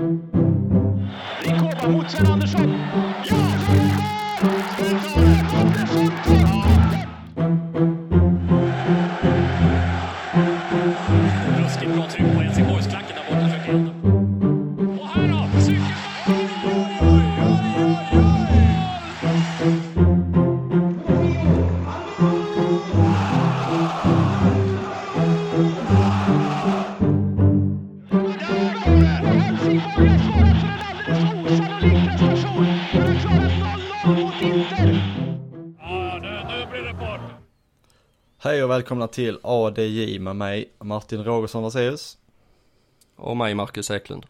Rikoba mot Sven Andersson. Välkomna till ADJ med mig Martin Rogersson Vaseus. Och mig Marcus Eklund.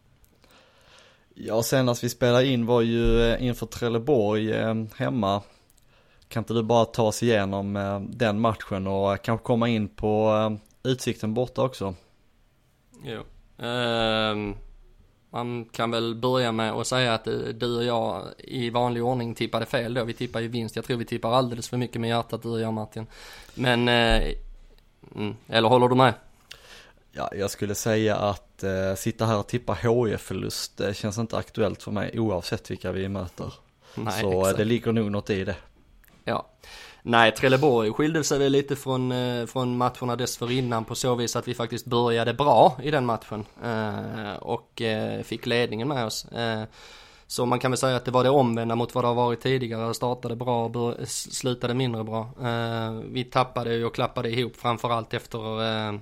Ja, senast vi spelade in var ju eh, inför Trelleborg eh, hemma. Kan inte du bara ta oss igenom eh, den matchen och kanske komma in på utsikten borta också? Jo. Ehm, man kan väl börja med att säga att du och jag i vanlig ordning tippade fel då. Vi tippar ju vinst. Jag tror vi tippar alldeles för mycket med hjärtat du och jag Martin. Men, eh, mm, eller håller du med? Ja, jag skulle säga att eh, sitta här och tippa HIF-förlust det känns inte aktuellt för mig oavsett vilka vi möter. Nej, Så exakt. det ligger nog något i det. Ja. Nej, Trelleborg skilde sig väl lite från, eh, från matcherna dessförinnan på så vis att vi faktiskt började bra i den matchen. Eh, och eh, fick ledningen med oss. Eh, så man kan väl säga att det var det omvända mot vad det har varit tidigare. Startade bra, och slutade mindre bra. Eh, vi tappade och klappade ihop framförallt efter eh,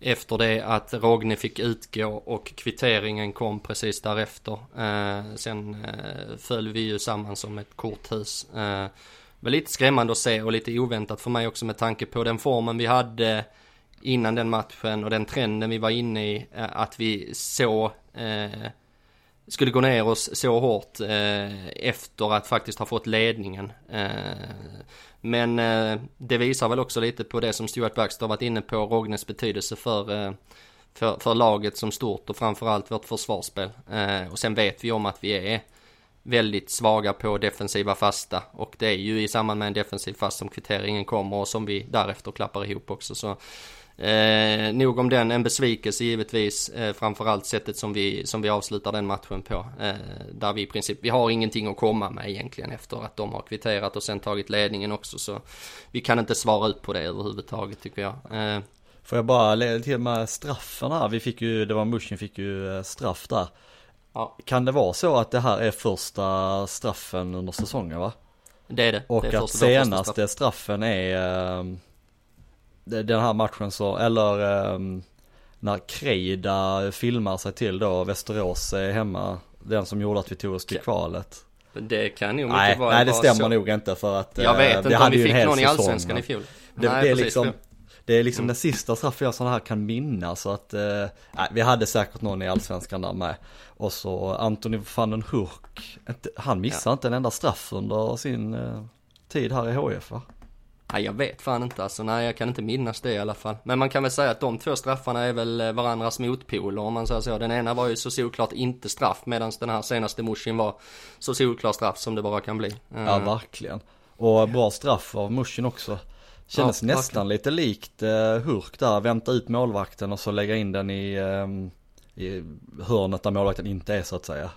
efter det att Rogne fick utgå och kvitteringen kom precis därefter. Eh, sen eh, föll vi ju samman som ett korthus. Eh, var lite skrämmande att se och lite oväntat för mig också med tanke på den formen vi hade innan den matchen och den trenden vi var inne i. Eh, att vi så eh, skulle gå ner oss så hårt eh, efter att faktiskt ha fått ledningen. Eh, men eh, det visar väl också lite på det som Stuart Baxter varit inne på, Rognes betydelse för, eh, för, för, laget som stort och framförallt vårt försvarsspel. Eh, och sen vet vi om att vi är väldigt svaga på defensiva fasta och det är ju i samband med en defensiv fast som kvitteringen kommer och som vi därefter klappar ihop också. Så Eh, nog om den, en besvikelse givetvis, eh, framförallt sättet som vi, som vi avslutar den matchen på. Eh, där vi i princip, vi har ingenting att komma med egentligen efter att de har kvitterat och sen tagit ledningen också. Så vi kan inte svara ut på det överhuvudtaget tycker jag. Eh, Får jag bara lägga till med straffen här, vi fick ju, det var Mushin fick ju eh, straff där. Ja. Kan det vara så att det här är första straffen under säsongen va? Det är det. Och det är att senaste straff. straffen är eh, den här matchen så, eller um, när Kreida filmar sig till då, Västerås är hemma, den som gjorde att vi tog oss till kvalet. Det kan nog nej, inte vara Nej det stämmer så. nog inte för att Jag vet uh, inte om vi fick någon i Allsvenskan i fjol. Det, nej, det är precis. liksom det är liksom mm. den sista straffen jag sådana här kan minnas så att, eh, nej, vi hade säkert någon i allsvenskan där med. Och så Anthony van den Hurk, han missar ja. inte en enda straff under sin eh, tid här i HF va? Nej jag vet fan inte alltså, nej jag kan inte minnas det i alla fall. Men man kan väl säga att de två straffarna är väl eh, varandras motpoler om man säger så. Den ena var ju så solklart inte straff medan den här senaste Mushin var så solklar straff som det bara kan bli. Ja uh. verkligen. Och bra straff av Mushin också. Kändes ja, nästan lite likt uh, Hurk där, vänta ut målvakten och så lägga in den i, um, i hörnet där målvakten inte är så att säga.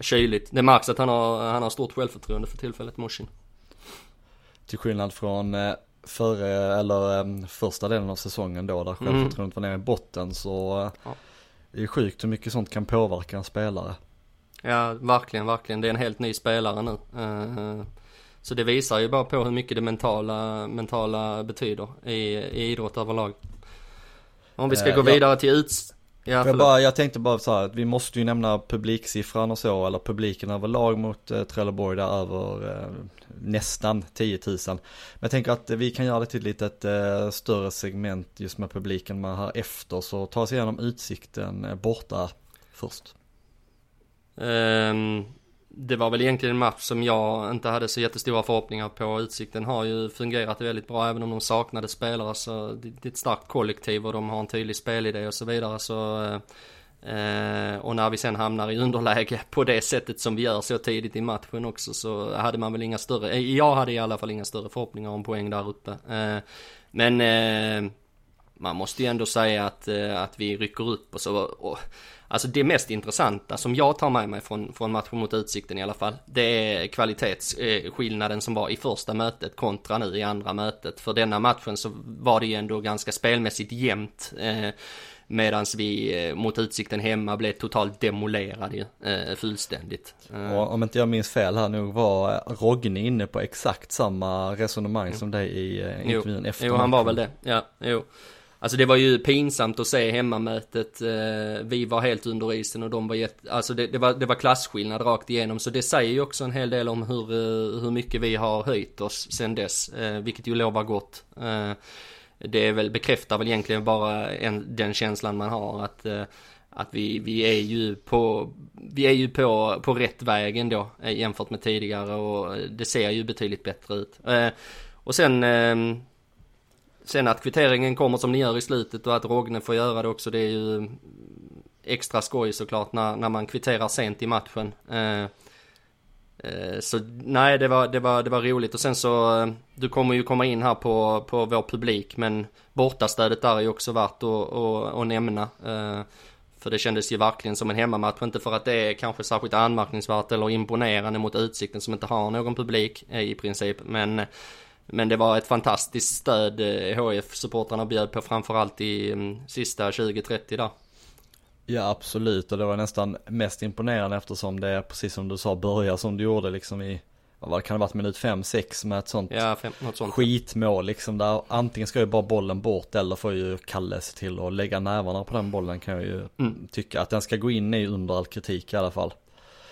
Kyligt. Det märks att han har, han har stort självförtroende för tillfället, Mushin. Till skillnad från eh, före, eller eh, första delen av säsongen då, där mm. självförtroendet var nere i botten så eh, ja. det är sjukt hur mycket sånt kan påverka en spelare. Ja, verkligen, verkligen. Det är en helt ny spelare nu. Så det visar ju bara på hur mycket det mentala, mentala betyder i, i idrott överlag. Om vi ska gå vidare till uts Ja, jag, bara, jag tänkte bara så här, att vi måste ju nämna publiksiffran och så, eller publiken överlag mot eh, Trelleborg där över eh, nästan 10 000. Men jag tänker att vi kan göra det till ett litet eh, större segment just med publiken med här efter, så ta oss igenom utsikten eh, borta först. Um, det var väl egentligen en match som jag inte hade så jättestora förhoppningar på. Utsikten har ju fungerat väldigt bra även om de saknade spelare så det är ett starkt kollektiv och de har en tydlig spelidé och så vidare så eh, och när vi sen hamnar i underläge på det sättet som vi gör så tidigt i matchen också så hade man väl inga större, eh, jag hade i alla fall inga större förhoppningar om poäng där uppe. Eh, men eh, man måste ju ändå säga att, eh, att vi rycker upp och så. Och, alltså det mest intressanta som jag tar med mig från, från matchen mot Utsikten i alla fall. Det är kvalitetsskillnaden som var i första mötet kontra nu i andra mötet. För denna matchen så var det ju ändå ganska spelmässigt jämnt. Eh, Medan vi eh, mot Utsikten hemma blev totalt demolerade eh, fullständigt. Eh. Och om inte jag minns fel här nu var Rogne inne på exakt samma resonemang mm. som dig i eh, intervjun jo. efter Jo, han var väl det. Ja, jo. Alltså det var ju pinsamt att se hemmamötet. Eh, vi var helt under isen och de var jätte, alltså det, det, var, det var klasskillnad rakt igenom. Så det säger ju också en hel del om hur, eh, hur mycket vi har höjt oss sen dess. Eh, vilket ju lovar gott. Det är väl, bekräftar väl egentligen bara en, den känslan man har att att vi, vi är ju på, vi är ju på, på rätt väg ändå jämfört med tidigare och det ser ju betydligt bättre ut. Och sen, ehm, sen att kvitteringen kommer som ni gör i slutet och att Rogne får göra det också det är ju extra skoj såklart när, när man kvitterar sent i matchen. Eh, eh, så nej, det var, det, var, det var roligt och sen så, eh, du kommer ju komma in här på, på vår publik men bortastödet där är ju också värt att, att, att nämna. Eh, för det kändes ju verkligen som en hemmamatch, inte för att det är kanske särskilt anmärkningsvärt eller imponerande mot Utsikten som inte har någon publik eh, i princip. Men, men det var ett fantastiskt stöd HF-supportrarna bjöd på framförallt i mm, sista 20-30 där. Ja absolut och det var nästan mest imponerande eftersom det precis som du sa börjar som du gjorde liksom i vad kan det varit minut 5-6 med ett sånt, ja, fem, sånt skitmål liksom där antingen ska ju bara bollen bort eller får ju Kalle se till att lägga nävarna på den bollen kan jag ju mm. tycka att den ska gå in i under all kritik i alla fall.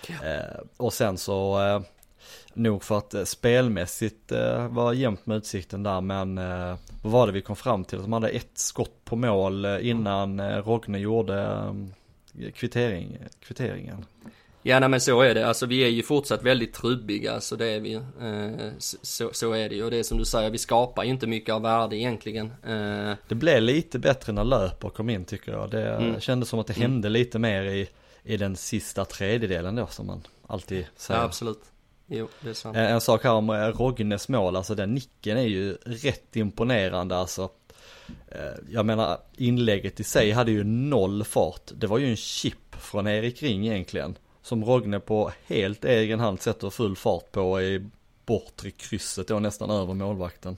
Ja. Eh, och sen så eh, nog för att eh, spelmässigt eh, var jämnt med utsikten där men eh, vad var det vi kom fram till? Att de hade ett skott på mål innan Rogne gjorde kvittering, kvitteringen. Ja nej, men så är det, alltså vi är ju fortsatt väldigt trubbiga så det är vi eh, så, så är det ju och det är som du säger, vi skapar ju inte mycket av värde egentligen. Eh. Det blev lite bättre när Löper kom in tycker jag. Det mm. kändes som att det mm. hände mm. lite mer i, i den sista tredjedelen då som man alltid säger. Ja absolut. Jo, det är sant. En, en sak här om eh, Rognes mål, alltså den nicken är ju rätt imponerande alltså. Eh, jag menar inlägget i sig hade ju noll fart. Det var ju en chip från Erik Ring egentligen. Som Rogne på helt egen hand sätter full fart på i bortre krysset då nästan över målvakten.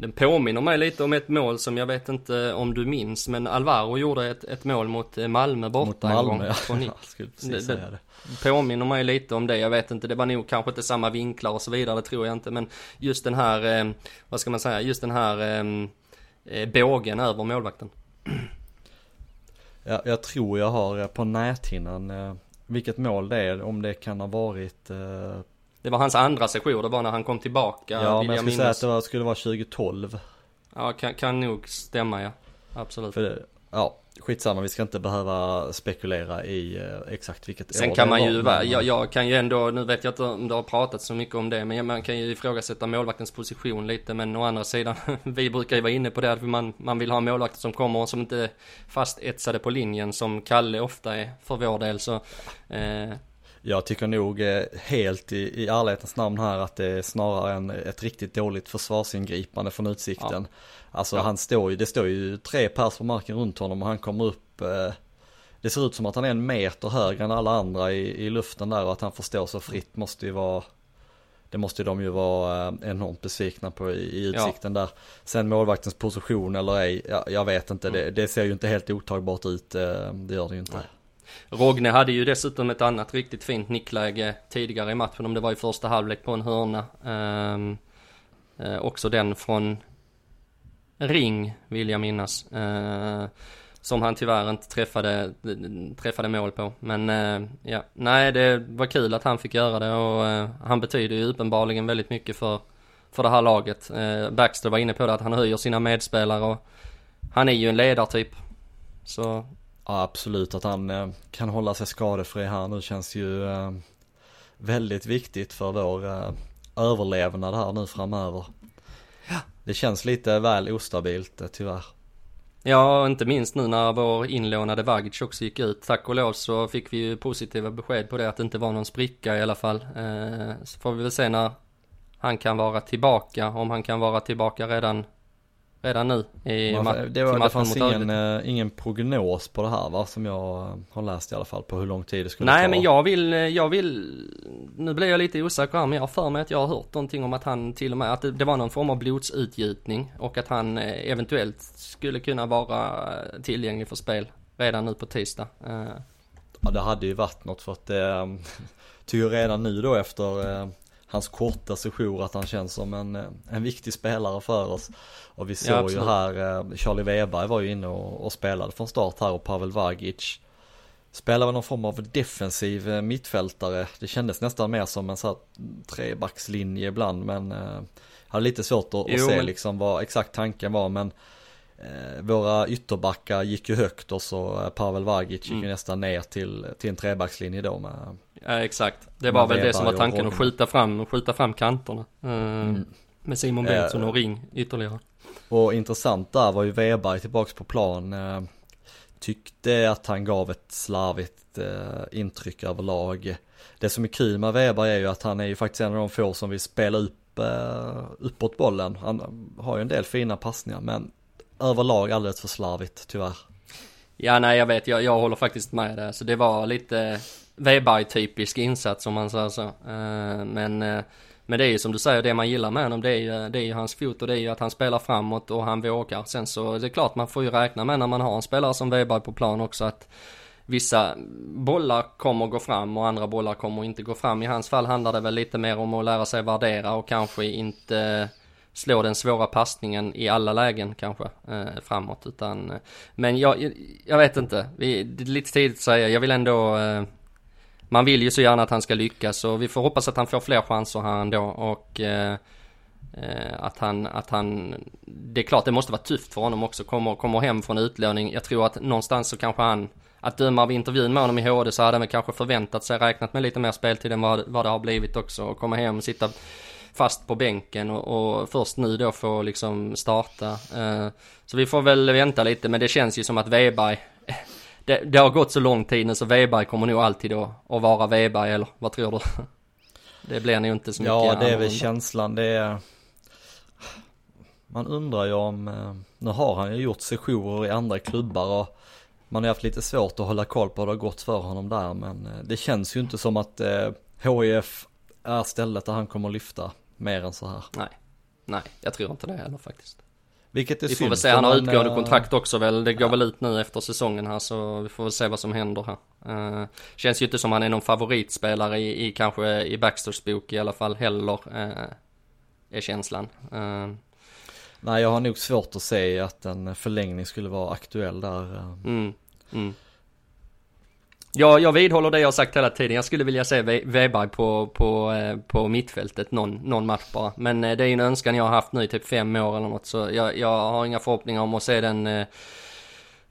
Den påminner mig lite om ett mål som jag vet inte om du minns men Alvaro gjorde ett, ett mål mot eh, Malmö borta mot Malmö, en gång. Ja. Nick. jag skulle precis det, säga det. Påminner mig lite om det, jag vet inte, det var nog kanske inte samma vinklar och så vidare, det tror jag inte men just den här, eh, vad ska man säga, just den här eh, eh bågen över målvakten. Ja, jag tror jag har eh, på näthinnan eh, vilket mål det är, om det kan ha varit det var hans andra session, det var när han kom tillbaka. Ja, men jag skulle säga att det var, skulle vara 2012. Ja, kan, kan nog stämma ja. Absolut. För det, ja, skitsamma, vi ska inte behöva spekulera i eh, exakt vilket Sen år kan man ju, var, jag, jag, kan ju ändå, nu vet jag inte om det har pratat så mycket om det, men man kan ju ifrågasätta målvaktens position lite, men å andra sidan, vi brukar ju vara inne på det att man, man vill ha målvakter som kommer och som inte är fast etsade på linjen som Kalle ofta är för vår del så eh, jag tycker nog eh, helt i, i ärlighetens namn här att det är snarare en, ett riktigt dåligt försvarsingripande från utsikten. Ja. Alltså ja. han står ju, det står ju tre pers på marken runt honom och han kommer upp eh, Det ser ut som att han är en meter högre än alla andra i, i luften där och att han får stå så fritt måste ju vara det måste de ju vara eh, enormt besvikna på i, utsikten ja. där. Sen målvaktens position eller ej, ja, jag vet inte, mm. det, det, ser ju inte helt otagbart ut, det gör det ju inte. Nej. Rogne hade ju dessutom ett annat riktigt fint nickläge tidigare i matchen, om det var i första halvlek på en hörna. Um, uh, också den från Ring, vill jag minnas. Uh, som han tyvärr inte träffade, träffade mål på. Men eh, ja, nej det var kul att han fick göra det och han betyder ju uppenbarligen väldigt mycket för, för det här laget. Baxter var inne på det att han höjer sina medspelare och han är ju en ledartyp. Så Ja absolut att han eh, kan hålla sig skadefri här nu känns ju eh, väldigt viktigt för vår eh, överlevnad här nu framöver. Ja. Det känns lite väl ostabilt tyvärr. Ja, inte minst nu när vår inlånade Vagic också gick ut. Tack och lov så fick vi ju positiva besked på det att det inte var någon spricka i alla fall. så får vi väl se när han kan vara tillbaka, om han kan vara tillbaka redan redan nu i Man, ma- det, var, det fanns ingen, eh, ingen prognos på det här va, som jag har läst i alla fall, på hur lång tid det skulle Nej ta. men jag vill, jag vill, nu blir jag lite osäker här men jag har för mig att jag har hört någonting om att han till och med, att det, det var någon form av blodsutgjutning och att han eh, eventuellt skulle kunna vara eh, tillgänglig för spel redan nu på tisdag. Eh, Ja det hade ju varit något för att det, eh, tycker redan nu då efter eh, hans korta sejour att han känns som en, eh, en viktig spelare för oss. Och vi såg ju absolut. här, eh, Charlie Weberg var ju inne och, och spelade från start här och Pavel Vagic Spelar väl någon form av defensiv eh, mittfältare. Det kändes nästan mer som en sån här trebackslinje ibland men eh, hade lite svårt att, att Jo, se men- liksom vad exakt tanken var men våra ytterbackar gick ju högt och så eh, Pavel Vagic gick Mm. ju nästan ner till, till en trebackslinje då med Ja exakt. Det var väl det som var tanken, att skjuta fram, skjuta fram kanterna. Eh, Mm. Med Simon Eh, Bengtsson och Ring ytterligare. Och intressant där var ju Weberg tillbaks på plan. Eh, tyckte att han gav ett slarvigt eh, intryck överlag. Det som är kul med Weberg är ju att han är ju faktiskt en av de få som vill spela upp eh, uppåt bollen. Han har ju en del fina passningar men överlag alldeles för slarvigt tyvärr. Ja nej jag vet, jag, jag håller faktiskt med där. Så det var lite Weberg-typisk insats om man säger så. Eh, men, eh, men det är ju som du säger, det man gillar med honom det är ju, det är ju hans fot och det är ju att han spelar framåt och han vågar. Sen så det är klart man får ju räkna med när man har en spelare som Weberg på plan också att Vissa bollar kommer gå fram och andra bollar kommer inte gå fram. I hans fall handlar det väl lite mer om att lära sig värdera och kanske inte slå den svåra passningen i alla lägen kanske eh, framåt utan eh, Men jag, jag vet inte, vi, det är lite tidigt att säga, jag vill ändå eh, Man vill ju så gärna att han ska lyckas och vi får hoppas att han får fler chanser här ändå och eh, eh att han, att han Det är klart det måste vara tufft för honom också, kommer, kommer hem från utlåning. Jag tror att någonstans så kanske han Att döma av intervjun med honom i HD så hade han väl kanske förväntat sig, räknat med lite mer speltid än vad, vad det har blivit också och komma hem och sitta fast på bänken och, och först nu då få liksom starta. Eh, så vi får väl vänta lite men det känns ju som att Weberg det, det har gått så lång tid nu så Weberg kommer nog alltid då att vara Weberg eller vad tror du? Det blir nog inte så mycket Ja det är väl annorlunda. känslan, det är Man undrar ju om, eh, nu har han ju gjort sessioner i andra klubbar och man har haft lite svårt att hålla koll på hur det har gått för honom där men eh, det känns ju inte som att eh, HIF är stället där han kommer lyfta mer än så här. Nej, nej jag tror inte det heller faktiskt. Vilket är Vi får väl se, han har utgående eh, kontrakt också väl. Det går väl ut nu efter säsongen här så vi får väl se vad som händer här. Eh, känns ju inte som han är någon favoritspelare i, i kanske i Baxters bok i alla fall heller. Uh, är känslan. Eh, Nej jag har nog svårt att se att en förlängning skulle vara aktuell där. mm, mm. Ja, jag vidhåller det jag sagt hela tiden. Jag skulle vilja se We- Weberg på, på, eh, på mittfältet någon, någon match bara. Men eh, det är ju en önskan jag har haft nu i typ fem år eller något. Så jag, jag har inga förhoppningar om att se den eh,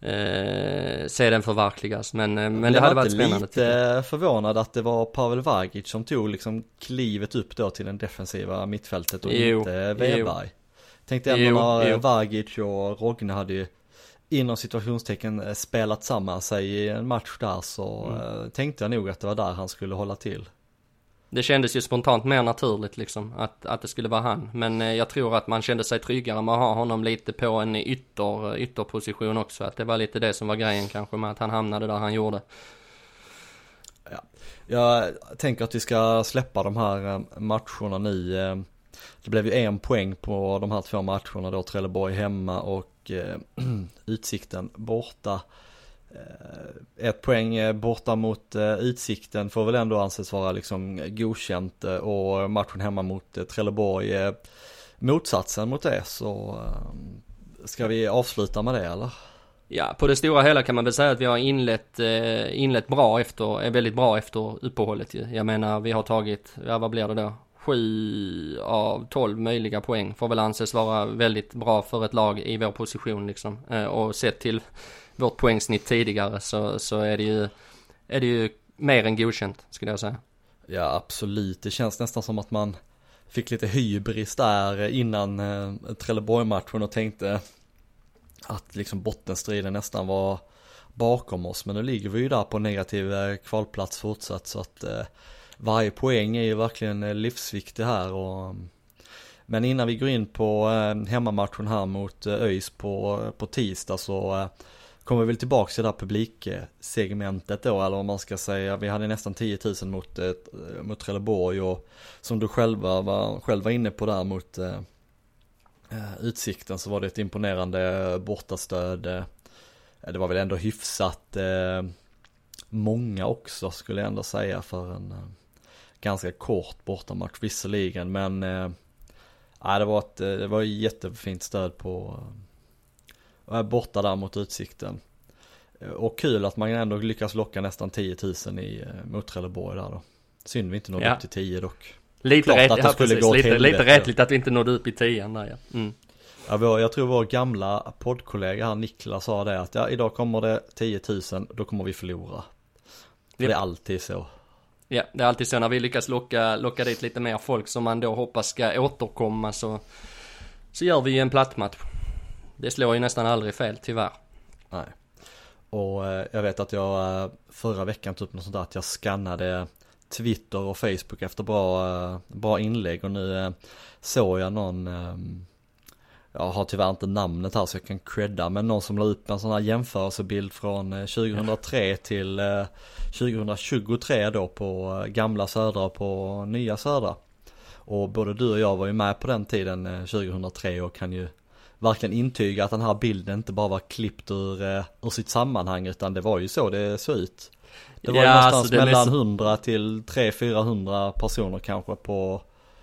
eh, se den förverkligas. Men, men det Jag hade var varit spännande. jag. lite förvånad att det var Pavel Vagic som tog liksom klivet upp då till den defensiva mittfältet och Jo, inte jo. Weberg. Tänkte ändå Jo, när jo. Vagic och Rogne hade ju inom situationstecken eh, spelat samman sig i en match där så Mm. eh, tänkte jag nog att det var där han skulle hålla till. Det kändes ju spontant mer naturligt liksom att, att det skulle vara han. Men eh, jag tror att man kände sig tryggare med att ha honom lite på en ytter, ytterposition också. Att det var lite det som var grejen kanske med att han hamnade där han gjorde. Jag tänker att vi ska släppa de här matcherna nu. Det blev ju en poäng på de här två matcherna då, Trelleborg hemma och Eh, utsikten borta. Eh, ett poäng eh, borta mot Utsikten får väl ändå anses vara liksom godkänt och matchen hemma mot Trelleborg motsatsen mot det så ska vi avsluta med det eller? Ja, på det stora hela kan man väl säga att vi har inlett, inlett bra efter, är väldigt bra efter uppehållet ju. Jag menar, vi har tagit, ja vad blir det då? Sju av tolv möjliga poäng får väl anses vara väldigt bra för ett lag i vår position liksom. Eh, och sett till vårt poängsnitt tidigare så, så är det ju, är det ju mer än godkänt skulle jag säga. Ja absolut, det känns nästan som att man fick lite hybris där innan eh, Trelleborg-matchen och tänkte att liksom bottenstriden nästan var bakom oss. Men nu ligger vi ju där på negativ eh, kvalplats fortsatt så att eh, varje poäng är ju verkligen eh, livsviktig här och mm. Men innan vi går in på eh, hemmamatchen här mot eh, ÖIS på, eh, på tisdag så eh, kommer vi väl tillbaka till det där publiksegmentet då, eller om man ska säga, vi hade nästan 10 000 mot, eh, eh, mot Trelleborg och som du själva var, själv var inne på där mot eh, Utsikten så var det ett imponerande bortastöd. Det var väl ändå hyfsat eh, många också skulle jag ändå säga för en ganska kort bortamatch visserligen men eh, det var ett, det var ett jättefint stöd på eh, borta där mot Utsikten. Och kul att man ändå lyckas locka nästan 10 000 i, mot Trelleborg där då. Synd vi inte nådde ja. upp till 10 dock. Lite rätt, ja, precis, lite, lite rättligt att vi inte nådde upp i 10 där ja. Mm. Ja, vår, jag tror vår gamla poddkollega här Niklas sa det att ja, idag kommer det 10 000, då kommer vi förlora. Yep. Det är alltid så. Ja, det är alltid så när vi lyckas locka, locka dit lite mer folk som man då hoppas ska återkomma så, så gör vi ju en plattmatch. Det slår ju nästan aldrig fel, tyvärr. Nej. Och eh, jag vet att jag eh, förra veckan typ något sånt där att jag skannade Twitter och Facebook efter bra, eh, bra inlägg och nu såg jag någon ehm, jag har tyvärr inte namnet här så jag kan credda, men någon som la upp en sån här jämförelsebild från 2003 eh, till 2023 eh, då på eh, gamla Södra och på nya Södra. Och både du och jag var ju med på den tiden 2003 och kan ju verkligen intyga att den här bilden inte bara var klippt ur, ur sitt sammanhang utan det var ju så det såg ut. Det var ja, ju någonstans alltså mellan så... 100 till 300-400 personer kanske på,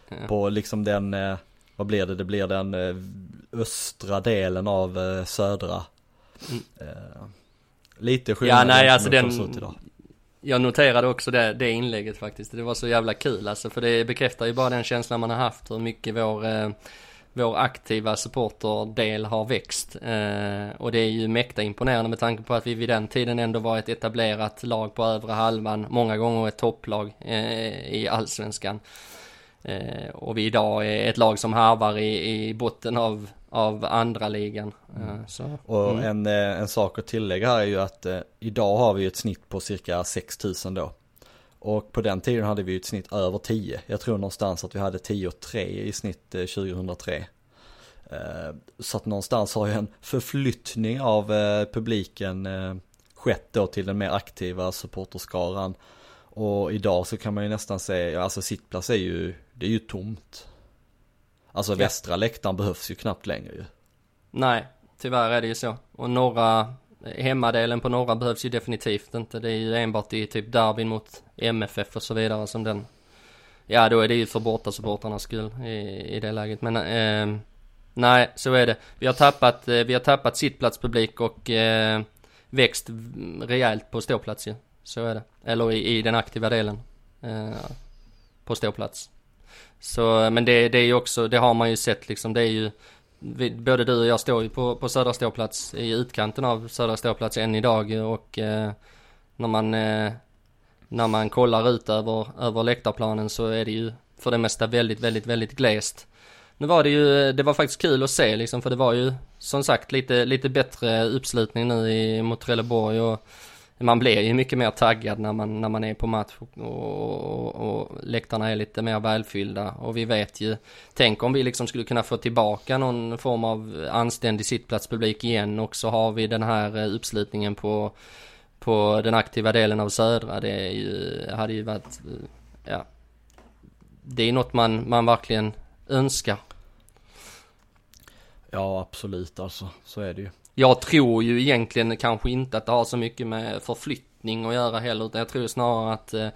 ja. på liksom den, vad blir det, det blir den östra delen av eh, södra. Mm. Eh, lite skillnad. Ja, nej, alltså den, jag noterade också det, det inlägget faktiskt. Det var så jävla kul alltså, för det bekräftar ju bara den känslan man har haft hur mycket vår, eh, vår aktiva supporterdel har växt. Eh, och det är ju mäkta imponerande med tanke på att vi vid den tiden ändå var ett etablerat lag på övre halvan, många gånger ett topplag eh, i allsvenskan. Eh, och vi idag är ett lag som harvar i, i botten av, av andra ligan. Eh, mm. Och mm. en, eh, en sak att tillägga här är ju att eh, idag har vi ett snitt på cirka 6000 då. Och på den tiden hade vi ett snitt över 10. Jag tror någonstans att vi hade 10 och 3 i snitt 2003. Eh, så att någonstans har ju en förflyttning av eh, publiken skett då till den mer aktiva supporterskaran. Och idag så kan man ju nästan säga, alltså sittplats är ju, det är ju tomt. Alltså ja. västra läktaren behövs ju knappt längre ju. Nej, tyvärr är det ju så. Och norra, hemmadelen på norra behövs ju definitivt inte. Det är ju enbart i typ derbyn mot MFF och så vidare som den, ja då är det ju för bortasupportrarnas skull i, i det läget. Men eh, nej, så är det. Vi har tappat, eh, vi har tappat sittplatspublik och eh, växt rejält på ståplats ju. Så är det. Eller i, i den aktiva delen. Eh, på ståplats. Så, men det, det är ju också, det har man ju sett liksom, det är ju vi, både du och jag står ju på, på södra ståplats i utkanten av södra ståplats än idag och eh, när man eh, när man kollar ut över, över läktarplanen så är det ju för det mesta väldigt, väldigt, väldigt glest. Nu var det ju, det var faktiskt kul att se liksom för det var ju som sagt lite, lite bättre uppslutning nu i, mot Trelleborg och man blir ju mycket mer taggad när man, när man är på match och, och, och läktarna är lite mer välfyllda och vi vet ju, tänk om vi liksom skulle kunna få tillbaka någon form av anständig sittplatspublik igen och så har vi den här eh, uppslutningen på, på den aktiva delen av södra, det är ju, hade ju varit, eh, ja, det är något man, man verkligen önskar. Ja absolut alltså, så är det ju. Jag tror ju egentligen kanske inte att det har så mycket med förflyttning att göra heller, utan jag tror snarare att eh,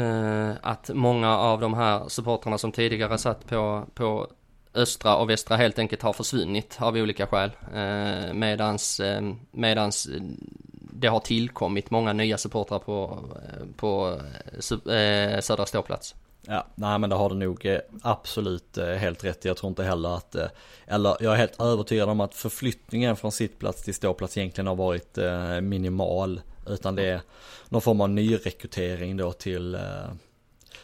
eh, att många av de här supportrarna som tidigare satt på, på östra och västra helt enkelt har försvunnit av olika skäl. Eh, medans, eh, medans det har tillkommit många nya supportrar på, eh, på eh, eh, södra ståplats. Ja, nej men det har du nog eh, absolut eh, helt rätt Jag tror inte heller att, eh, eller jag är helt övertygad om att förflyttningen från sittplats till ståplats egentligen har varit minimal. Utan det är någon form av nyrekrytering då till,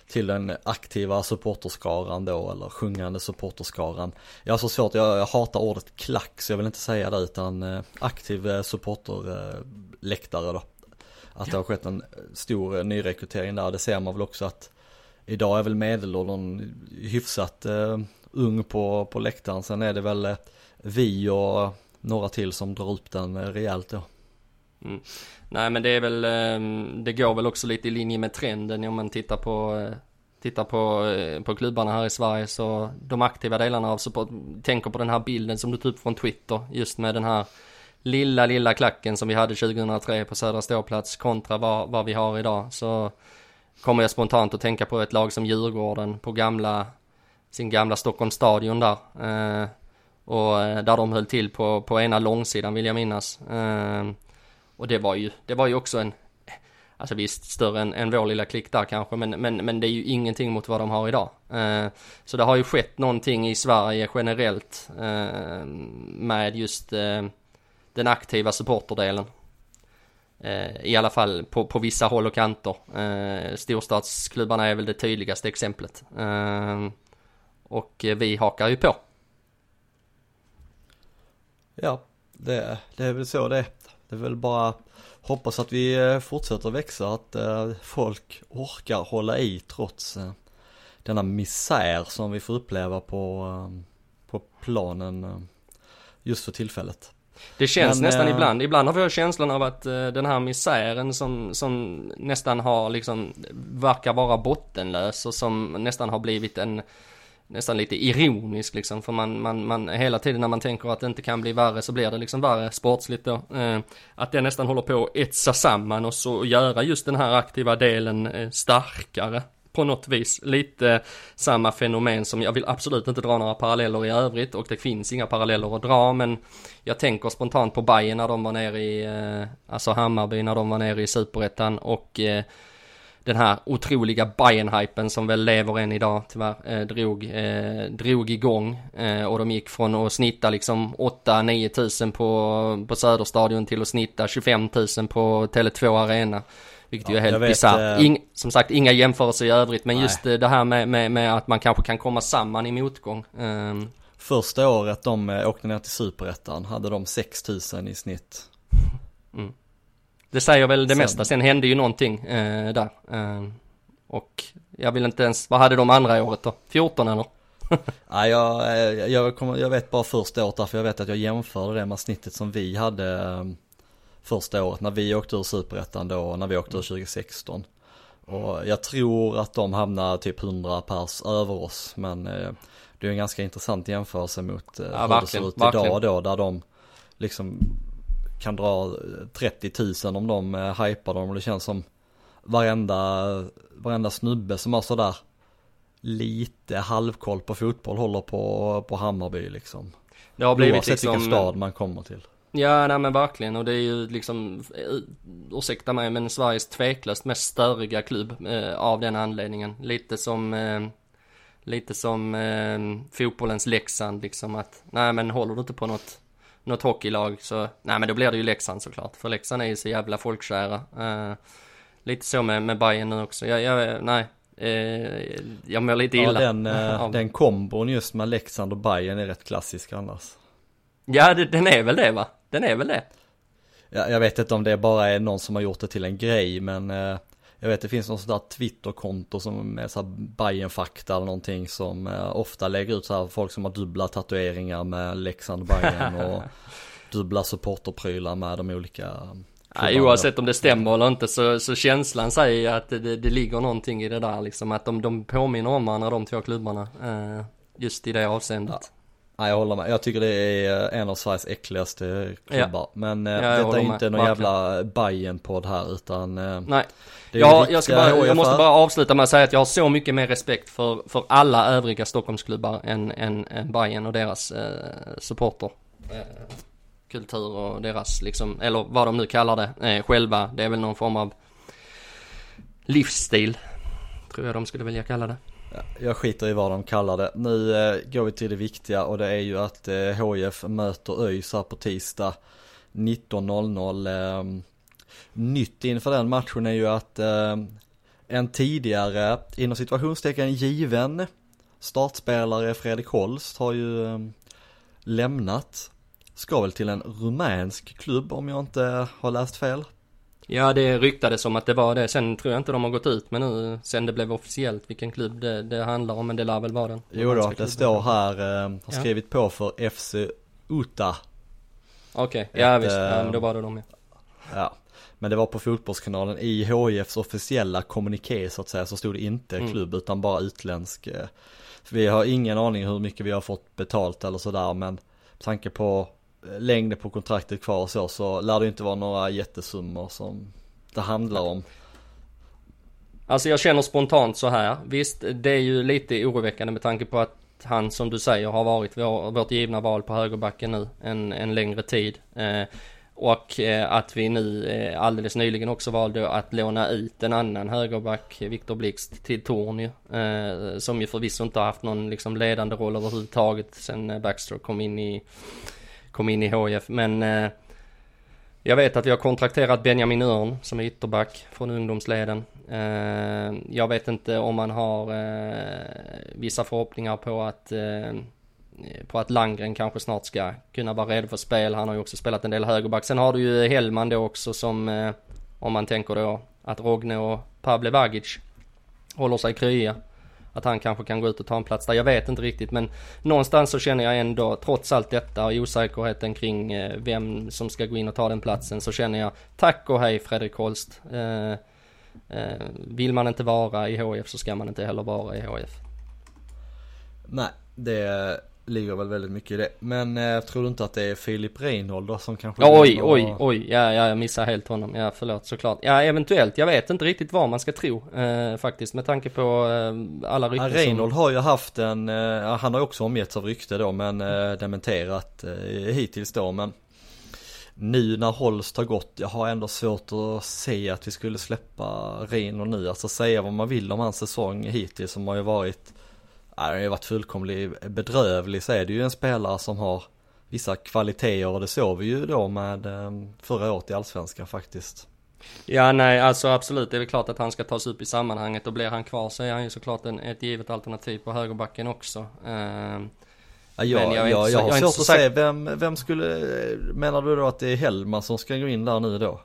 till den aktiva supporterskaran då, eller sjungande supporterskaran. Jag har så svårt, jag, jag hatar ordet klack så jag vill inte säga det utan aktiv supporterläktare då. Att det har skett en stor nyrekrytering där, det ser man väl också att idag är väl medelåldern hyfsat eh, ung på, på läktaren. Sen är det väl eh, vi och några till som drar upp den eh, rejält då. Mm. Nej men det är väl, ehm, det går väl också lite i linje med trenden om man tittar på eh, Tittar på, eh, på klubbarna här i Sverige så de aktiva delarna av support, tänker på den här bilden som du tog upp från Twitter just med den här lilla, lilla klacken som vi hade 2003 på Södra Ståplats kontra vad, vad vi har idag så kommer jag spontant att tänka på ett lag som Djurgården på gamla, sin gamla Stockholms stadion där. Eh, och eh, där de höll till på, på ena långsidan vill jag minnas. Eh, och det var ju, det var ju också en, alltså visst större än, än vår lilla klick där kanske, men, men, men det är ju ingenting mot vad de har idag. Eh, så det har ju skett någonting i Sverige generellt eh, med just eh, den aktiva supporterdelen. Eh, I alla fall på, på vissa håll och kanter. Eh, storstadsklubbarna är väl det tydligaste exemplet. Eh, och vi hakar ju på. Ja, det, det är väl så det är. Det är väl bara hoppas att vi fortsätter växa, att folk orkar hålla i trots denna misär som vi får uppleva på, på planen just för tillfället. Det känns Men, nästan äh... ibland, ibland har jag känslan av att uh, den här misären som, som nästan har liksom, verkar vara bottenlös och som nästan har blivit en nästan lite ironisk liksom för man, man, man hela tiden när man tänker att det inte kan bli värre så blir det liksom värre sportsligt då. Eh, att det nästan håller på att etsa samman och så göra just den här aktiva delen eh, starkare på något vis. Lite samma fenomen som jag vill absolut inte dra några paralleller i övrigt och det finns inga paralleller att dra men jag tänker spontant på Bayern när de var nere i, eh, alltså Hammarby när de var nere i superettan och eh, den här otroliga Bayern-hypen som väl lever än idag tyvärr, eh, drog, eh, drog igång eh, och de gick från att snitta liksom 8-9 tusen på, på Söderstadion till att snitta 25 tusen på Tele2 Arena. Vilket ja, ju är helt bisarrt. Äh... som sagt, inga jämförelser i övrigt men Nej. just eh, det här med, med, med, att man kanske kan komma samman i motgång. Um... Första året de eh, åkte ner till Superettan hade de 6 tusen i snitt. Mm. Det säger väl det Sen. mesta. Sen hände ju någonting eh, där. Eh, och jag vill inte ens, vad hade de andra året då? 14 eller? Nej, jag, jag, kommer, jag vet bara första året därför jag vet att jag jämförde det med snittet som vi hade eh, första året när vi åkte ur superettan då, när vi åkte ur 2016. Och jag tror att de hamnar typ 100 pers över oss, men eh, det är en ganska intressant jämförelse mot ja, hur det ser ut verkligen. idag då, där de liksom kan dra 30 000 om de eh, hypar dem och det känns som varenda, varenda snubbe som har sådär lite halvkoll på fotboll håller på, på Hammarby liksom. Det har blivit Oavsett liksom, vilken stad man kommer till. Ja, nej men verkligen och det är ju liksom, eh, ursäkta mig men Sveriges tveklöst mest störiga klubb eh, av den anledningen. Lite som, eh, lite som eh, fotbollens Leksand liksom att, nej men håller du inte på något något hockeylag så, nej men då blir det ju Leksand såklart. För Leksand är ju så jävla folkkära. Uh, lite så med, med Bayern nu också. Jag, jag nej. Uh, jag mår lite illa. Ja, den, uh, den kombon just med Leksand och Bayern är rätt klassisk annars. Ja, det, den är väl det va? Den är väl det. Ja, jag vet inte om det bara är någon som har gjort det till en grej, men jag vet det finns något sånt där Twitterkonto som är såhär Bayern fakta eller någonting som eh, ofta lägger ut så här folk som har dubbla tatueringar med Leksand Bayern och dubbla supporterprylar med de olika Ja, oavsett om det stämmer eller inte så, så känslan säger att det, det, det, ligger någonting i det där liksom att de, de påminner om varandra de två klubbarna eh, just i det avseendet. Ja. Ja, jag håller med. Jag tycker det är en av Sveriges äckligaste klubbar. Ja. Men eh, ja, detta är inte någon jävla bayern podd här utan eh, Nej. Ja, jag, ska bara, jag måste bara avsluta med att säga att jag har så mycket mer respekt för, för alla övriga Stockholmsklubbar än, än, än Bayern och deras eh, supporter. Eh, kultur och deras liksom, eller vad de nu kallar det eh, själva. Det är väl någon form av livsstil. Tror jag de skulle vilja kalla det. Jag skiter i vad de kallar det. Nu eh, går vi till det viktiga och det är ju att eh, HIF möter ÖIS här på tisdag 19.00. Eh, nytt inför den matchen är ju att eh, en tidigare, inom situationstecken given startspelare Fredrik Holst har ju eh, lämnat. Ska väl till en rumänsk klubb om jag inte har läst fel. Ja, det ryktades om att det var det. Sen tror jag inte de har gått ut med nu sen det blev officiellt vilken klubb det, det handlar om. Men det lär väl vara den. Jo då, det står här, eh, har Ja. skrivit på för FC Uta. Okej, ja Ett, visst. Ja, eh, men då var det de ja. Ja. Men det var på fotbollskanalen i HIFs officiella kommuniké så att säga så stod det inte Mm. klubb utan bara utländsk. eh, Vi har ingen aning hur mycket vi har fått betalt eller sådär men med tanke på längden på kontraktet kvar och så så lär det inte vara några jättesummor som det handlar om. Alltså jag känner spontant så här. Visst, det är ju lite oroväckande med tanke på att han som du säger har varit vår, vårt givna val på högerbacken nu en, en längre tid. Eh, och eh, att vi nu eh, alldeles nyligen också valde att låna ut en annan högerback, Viktor Blixt, till Torn. Eh, som ju förvisso inte har haft någon liksom ledande roll överhuvudtaget sen eh, Baxter kom in i, kom in i HIF. Men eh, jag vet att vi har kontrakterat Benjamin Örn som är ytterback från ungdomsleden. Eh, jag vet inte om man har eh, vissa förhoppningar på att eh, på att Langren kanske snart ska kunna vara redo för spel. Han har ju också spelat en del högerback. Sen har du ju Hellman då också som eh, om man tänker då att Rogne och Pavle Vagic håller sig krya. Att han kanske kan gå ut och ta en plats där. Jag vet inte riktigt men någonstans så känner jag ändå trots allt detta och osäkerheten kring eh, vem som ska gå in och ta den platsen så känner jag tack och hej Fredrik Holst. Eh, eh, vill man inte vara i HF så ska man inte heller vara i HF. Nej, det ligger väl väldigt mycket i det. Men eh, tror du inte att det är Filip Reinhold då som kanske... Oj, och- oj, oj, ja, ja, jag missar helt honom. Ja, förlåt såklart. Ja, eventuellt. Jag vet inte riktigt vad man ska tro eh, faktiskt med tanke på eh, alla Ja, rykten Reinhold har ju haft en, eh, ja, han har också omgetts av rykte då men eh, dementerat eh, hittills då men nu när Holst har gått, jag har ändå svårt att se att vi skulle släppa Reinhold nu. Alltså säga vad man vill om hans säsong hittills som har ju varit, ja, den har ju varit fullkomligt bedrövlig så är det ju en spelare som har vissa kvaliteter och det såg vi ju då med eh, förra året i Allsvenskan faktiskt. Ja, nej, alltså absolut. Det är väl klart att han ska tas upp i sammanhanget och blir han kvar så är han ju såklart en, ett givet alternativ på högerbacken också. Eh, Ja, jag, Men jag jag, jag, så- har jag är inte svårt att se vem, vem skulle, menar du då att det är Hellman som ska gå in där nu då?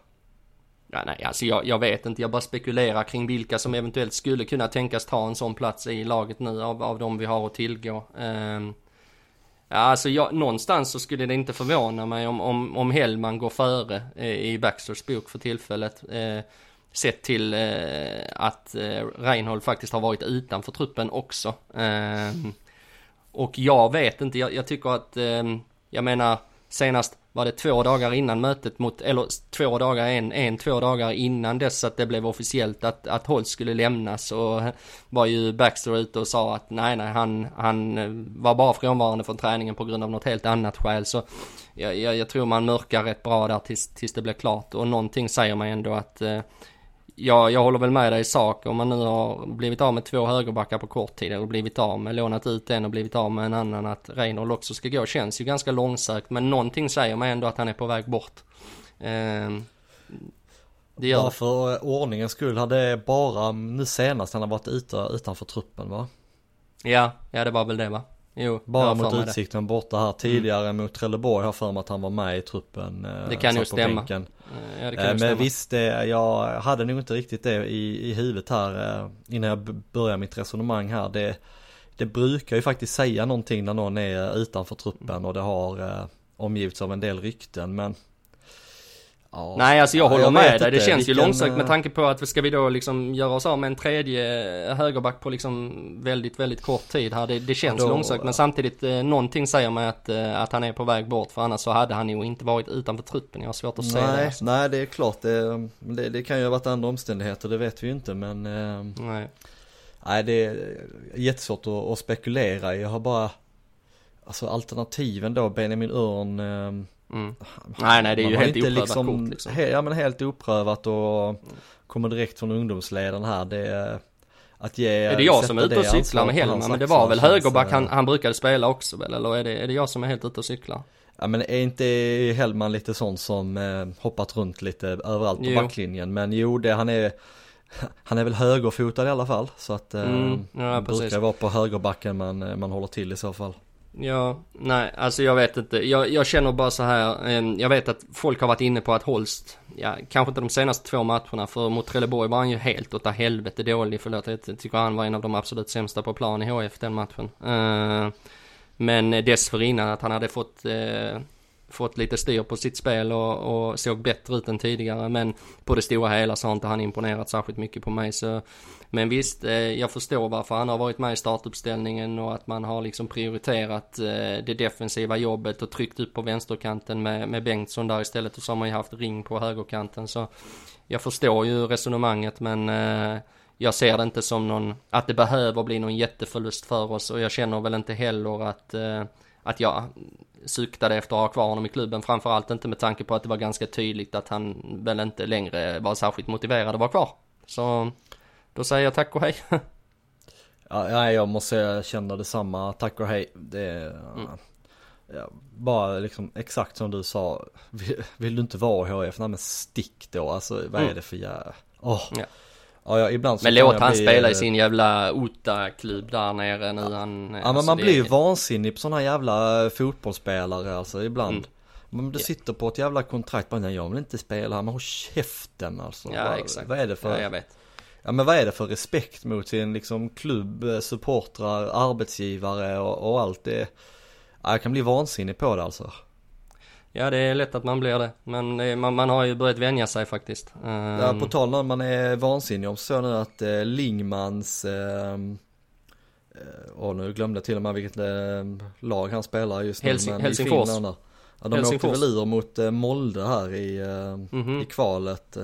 Ja, nej, alltså jag, jag vet inte. Jag bara spekulerar kring vilka som eventuellt skulle kunna tänkas ta en sån plats i laget nu av, av de vi har att tillgå. Ehm, ja, alltså jag, någonstans så skulle det inte förvåna mig om, om, om Hellman går före eh, i Baxters bok för tillfället. Eh, sett till eh, att eh, Reinhold faktiskt har varit utanför truppen också. Ehm, och jag vet inte, jag, jag tycker att, ehm, jag menar senast var det två dagar innan mötet mot, eller två dagar, en, en, två dagar innan dess att det blev officiellt att, att Holst skulle lämnas och var ju Baxter ute och sa att nej, nej, han, han eh, var bara frånvarande från träningen på grund av något helt annat skäl. Så jag, jag, jag tror man mörkar rätt bra där tills, tills det blir klart. Och någonting säger mig ändå att eh, Ja, jag håller väl med dig i sak. Om man nu har blivit av med två högerbackar på kort tid och blivit av med, lånat ut en och blivit av med en annan, att Reinhold också ska gå känns ju ganska långsökt. Men någonting säger mig ändå att han är på väg bort. Ehm, det gör Bara för eh, ordningens skull hade bara nu senast han har varit ute utanför truppen va? Ja, ja det var väl det va? Jo, Bara mot mig det. Utsikten borta här tidigare mot Trelleborg har jag för mig att han var med i truppen. eh, Det kan ju stämma. bänken. Eh, Eh, Men stämma. visst, det, jag hade nog inte riktigt det i, i huvudet här eh, innan jag b- börjar mitt resonemang här. Det, det brukar ju faktiskt säga någonting när någon är utanför truppen och det har eh, omgivits av en del rykten men ja, Nej alltså jag ja, håller vet med dig. Det känns ju Vilken, långsökt med eh, tanke på att ska vi då liksom göra oss av med en tredje högerback på liksom väldigt, väldigt kort tid här. Det, det känns då- långsökt men samtidigt eh, någonting säger mig att, eh, att han är på väg bort för annars så hade han ju inte varit utanför truppen. Jag har svårt att se det. Nej, Alltså. nej det är klart det, det, det kan ju ha varit andra omständigheter, det vet vi ju inte men eh, Nej. Nej det är jättesvårt att, att spekulera. Jag har bara Alltså alternativen då, Benjamin Örn eh, Mm. Nej, nej, det är man ju helt inte oprövat liksom, kort liksom. he, Ja men helt oprövat och kommer direkt från ungdomsledaren här. Det är att ge Är det jag som är ute och cyklar med Hellman? Men det var väl högerback han, han brukade spela också väl? Eller är det, är det jag som är helt ute och cyklar? Ja men är inte Hellman lite sån som eh, hoppat runt lite överallt på Jo. backlinjen? Men jo det han är Han är väl högerfotad i alla fall så att eh, Mm, ja, brukar vara på högerbacken man, eh, man håller till i så fall. Ja, nej, alltså jag vet inte. Jag, jag känner bara så här. Ehm, jag vet att folk har varit inne på att Holst, ja, kanske inte de senaste två matcherna, för mot Trelleborg var han ju helt åt helvete dålig. Förlåt, jag tycker han var en av de absolut sämsta på plan i HF den matchen. Eh, men dessförinnan att han hade fått eh, fått lite styr på sitt spel och, och, såg bättre ut än tidigare. Men på det stora hela så har inte han imponerat särskilt mycket på mig. Så, men visst, eh, jag förstår varför han har varit med i startuppställningen och att man har liksom prioriterat eh, det defensiva jobbet och tryckt upp på vänsterkanten med, med Bengtsson där istället. Och så har man ju haft ring på högerkanten. Så jag förstår ju resonemanget men eh, jag ser det inte som någon, att det behöver bli någon jätteförlust för oss och jag känner väl inte heller att, eh, att jag suktade efter att ha kvar honom i klubben. Framförallt inte med tanke på att det var ganska tydligt att han väl inte längre var särskilt motiverad att vara kvar. Så då säger jag tack och hej. ja, jag måste säga jag känner detsamma. Tack och hej. Det mm. ja, bara liksom exakt som du sa. Vill, vill du inte vara i HF? Nej men stick då. Alltså vad är mm. det för jävla... Oh. Ja. Ja, ja, ibland Men låt han bli... spela i eh, sin jävla Ota-klubb där nere nu. Han, ja, men man blir ju vansinnig på sådana jävla fotbollsspelare alltså ibland. Mm. Men du sitter på ett jävla kontrakt, bara, jag vill inte spela här, men håll käften alltså. Ja, vad, exakt. Vad är det för? Ja, jag vet. Ja men vad är det för respekt mot sin liksom klubb, eh, supportrar, arbetsgivare och, och allt det. Ja, jag kan bli vansinnig på det alltså. Ja det är lätt att man blir det. Men det, man, man, har ju börjat vänja sig faktiskt. Ja på tal om man är vansinnig om så nu att eh, Lingmans ehm, eh, och nu glömde jag till och med vilket eh, lag han spelar just nu. Helsing, men Helsingfors. Ja, de Helsingfors. åkte väl ur mot eh, Molde här i, mm -hmm. i kvalet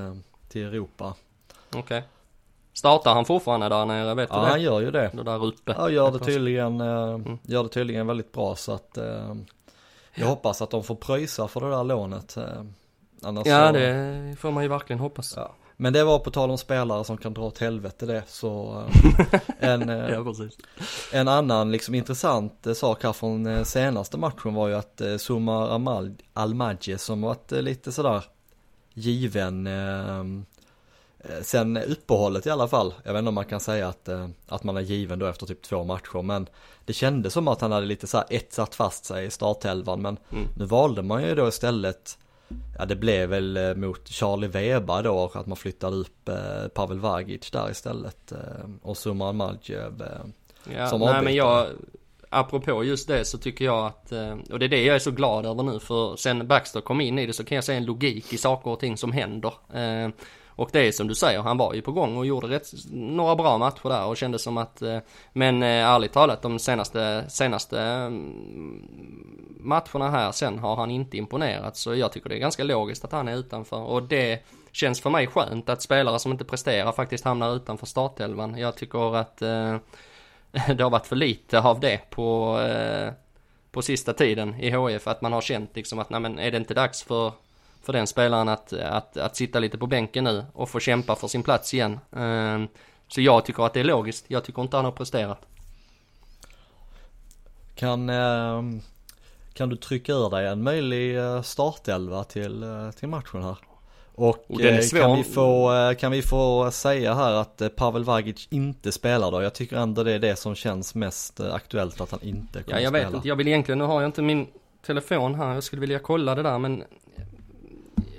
till Europa. Okej. Okay. Startar han fortfarande där nere, vet ja, du det? Han gör ju det. det där uppe. Ja gör det tydligen, eh, mm. gör det tydligen väldigt bra så att jag hoppas att de får pröjsa för det där lånet. Eh, annars ja så... det får man ju verkligen hoppas. Ja. Men det var på tal om spelare som kan dra åt helvete det så en, ja, en annan liksom intressant sak här från senaste matchen var ju att Sumar Almadje som varit lite sådär given Eh, sen uppehållet i alla fall, jag vet inte om man kan säga att, eh, att man är given då efter typ två matcher men det kändes som att han hade lite så här etsat fast sig i startelvan men mm. nu valde man ju då istället Ja det blev väl eh, mot Charlie Weber då att man flyttade upp Pavel Vagic där istället och Suman Maljev ja, som nej, men jag Apropå just det så tycker jag att, och det är det jag är så glad över nu för sen Baxter kom in i det så kan jag se en logik i saker och ting som händer. Och det är som du säger, han var ju på gång och gjorde rätt, några bra matcher där och kände som att, eh, men eh, ärligt talat de senaste, senaste mm, matcherna här sen har han inte imponerat. Så jag tycker det är ganska logiskt att han är utanför och det känns för mig skönt att spelare som inte presterar faktiskt hamnar utanför startelvan. Jag tycker att eh, det har varit för lite av det på, eh, på sista tiden i HF. Att man har känt liksom att nej men är det inte dags för för den spelaren att, att, att sitta lite på bänken nu och få kämpa för sin plats igen. Ehm, så jag tycker att det är logiskt. Jag tycker inte han har presterat. Kan, ehm, kan du trycka ur dig en möjlig eh, startelva till, eh, till matchen här? Och, och eh, kan, vi få, kan vi få säga här att Pavel Vagic inte spelar då? Jag tycker ändå det är det som känns mest aktuellt att han inte kommer Ja, jag spela. vet inte. Jag vill egentligen, nu har jag inte min telefon här. Jag skulle vilja kolla det där men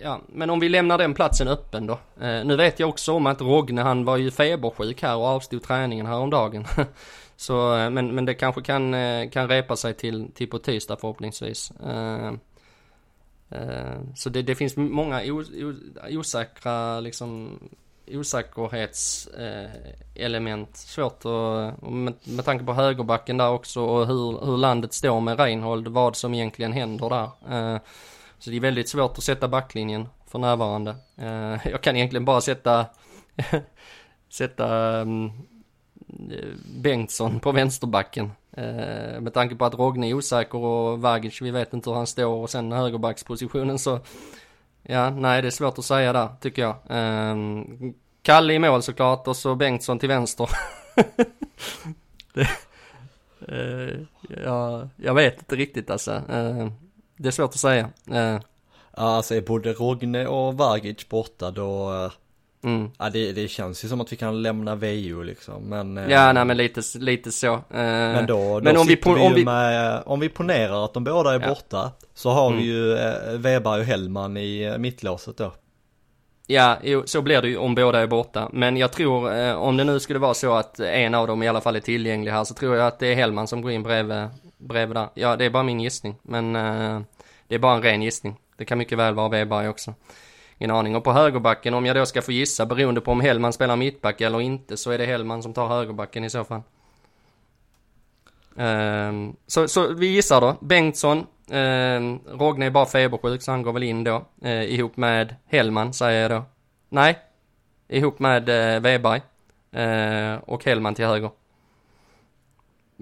ja, men om vi lämnar den platsen öppen då. Eh, nu vet jag också om att Rogne han var ju febersjuk här och avstod träningen häromdagen. Så, eh, men, men det kanske kan, eh, kan repa sig till, till på tisdag förhoppningsvis. Eh, eh, så det, det finns många os, os, osäkra liksom osäkerhetselement. Eh, Svårt att, med, med tanke på högerbacken där också och hur, hur landet står med Reinhold, vad som egentligen händer där. Eh, så det är väldigt svårt att sätta backlinjen för närvarande. Eh, jag kan egentligen bara sätta, sätta um, Bengtsson på vänsterbacken. Eh, med tanke på att Rogne är osäker och Vagic, vi vet inte hur han står och sen högerbackspositionen så Ja, nej det är svårt att säga där tycker jag. Um, Kalle i mål såklart och så Bengtsson till vänster. det, uh, ja, jag vet inte riktigt alltså. Det är svårt att säga. Eh. Ja, alltså är både Rogne och Vagic borta då, Mm. Ja, det, det känns ju som att vi kan lämna VO liksom, men... eh, Ja, nej men lite, lite så. Eh, Men då, då men om vi, vi, om vi, med, om vi ponerar att de båda är Ja. borta, så har Mm. vi ju eh, Weber och Hellman i eh, mittlåset då. Ja, jo, så blir det ju om båda är borta. Men jag tror, eh, om det nu skulle vara så att en av dem i alla fall är tillgänglig här, så tror jag att det är Hellman som går in bredvid, bredvid där. Ja, det är bara min gissning. Men eh, det är bara en ren gissning. Det kan mycket väl vara Weberg också. Ingen aning. Och på högerbacken, om jag då ska få gissa, beroende på om Hellman spelar mittback eller inte, så är det Hellman som tar högerbacken i så fall. Ehm, så, så vi gissar då. Bengtsson, um, Rogne är bara febersjuk så han går väl in då. eh, ihop med Hellman säger jag då. Nej, ihop med uh, Weberg. Uh, och Hellman till höger.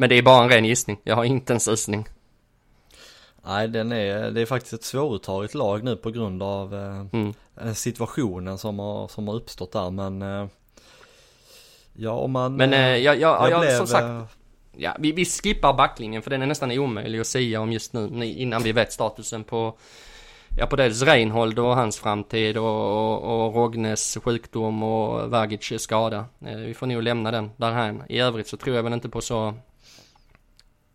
Men det är bara en ren gissning. Jag har inte en susning. Nej, den är, det är faktiskt ett svåruttaget lag nu på grund av eh, Mm. eh, situationen som har, som har uppstått där, men eh, Ja, om man... Men eh, jag, jag, jag, blev, som sagt, ja, vi, vi skippar backlinjen för den är nästan omöjlig att säga om just nu innan vi vet statusen på Ja på dels Reinhold och hans framtid och, och, och Rognes sjukdom och Vagic skada. Eh, vi får nog lämna den därhän. I övrigt så tror jag väl inte på så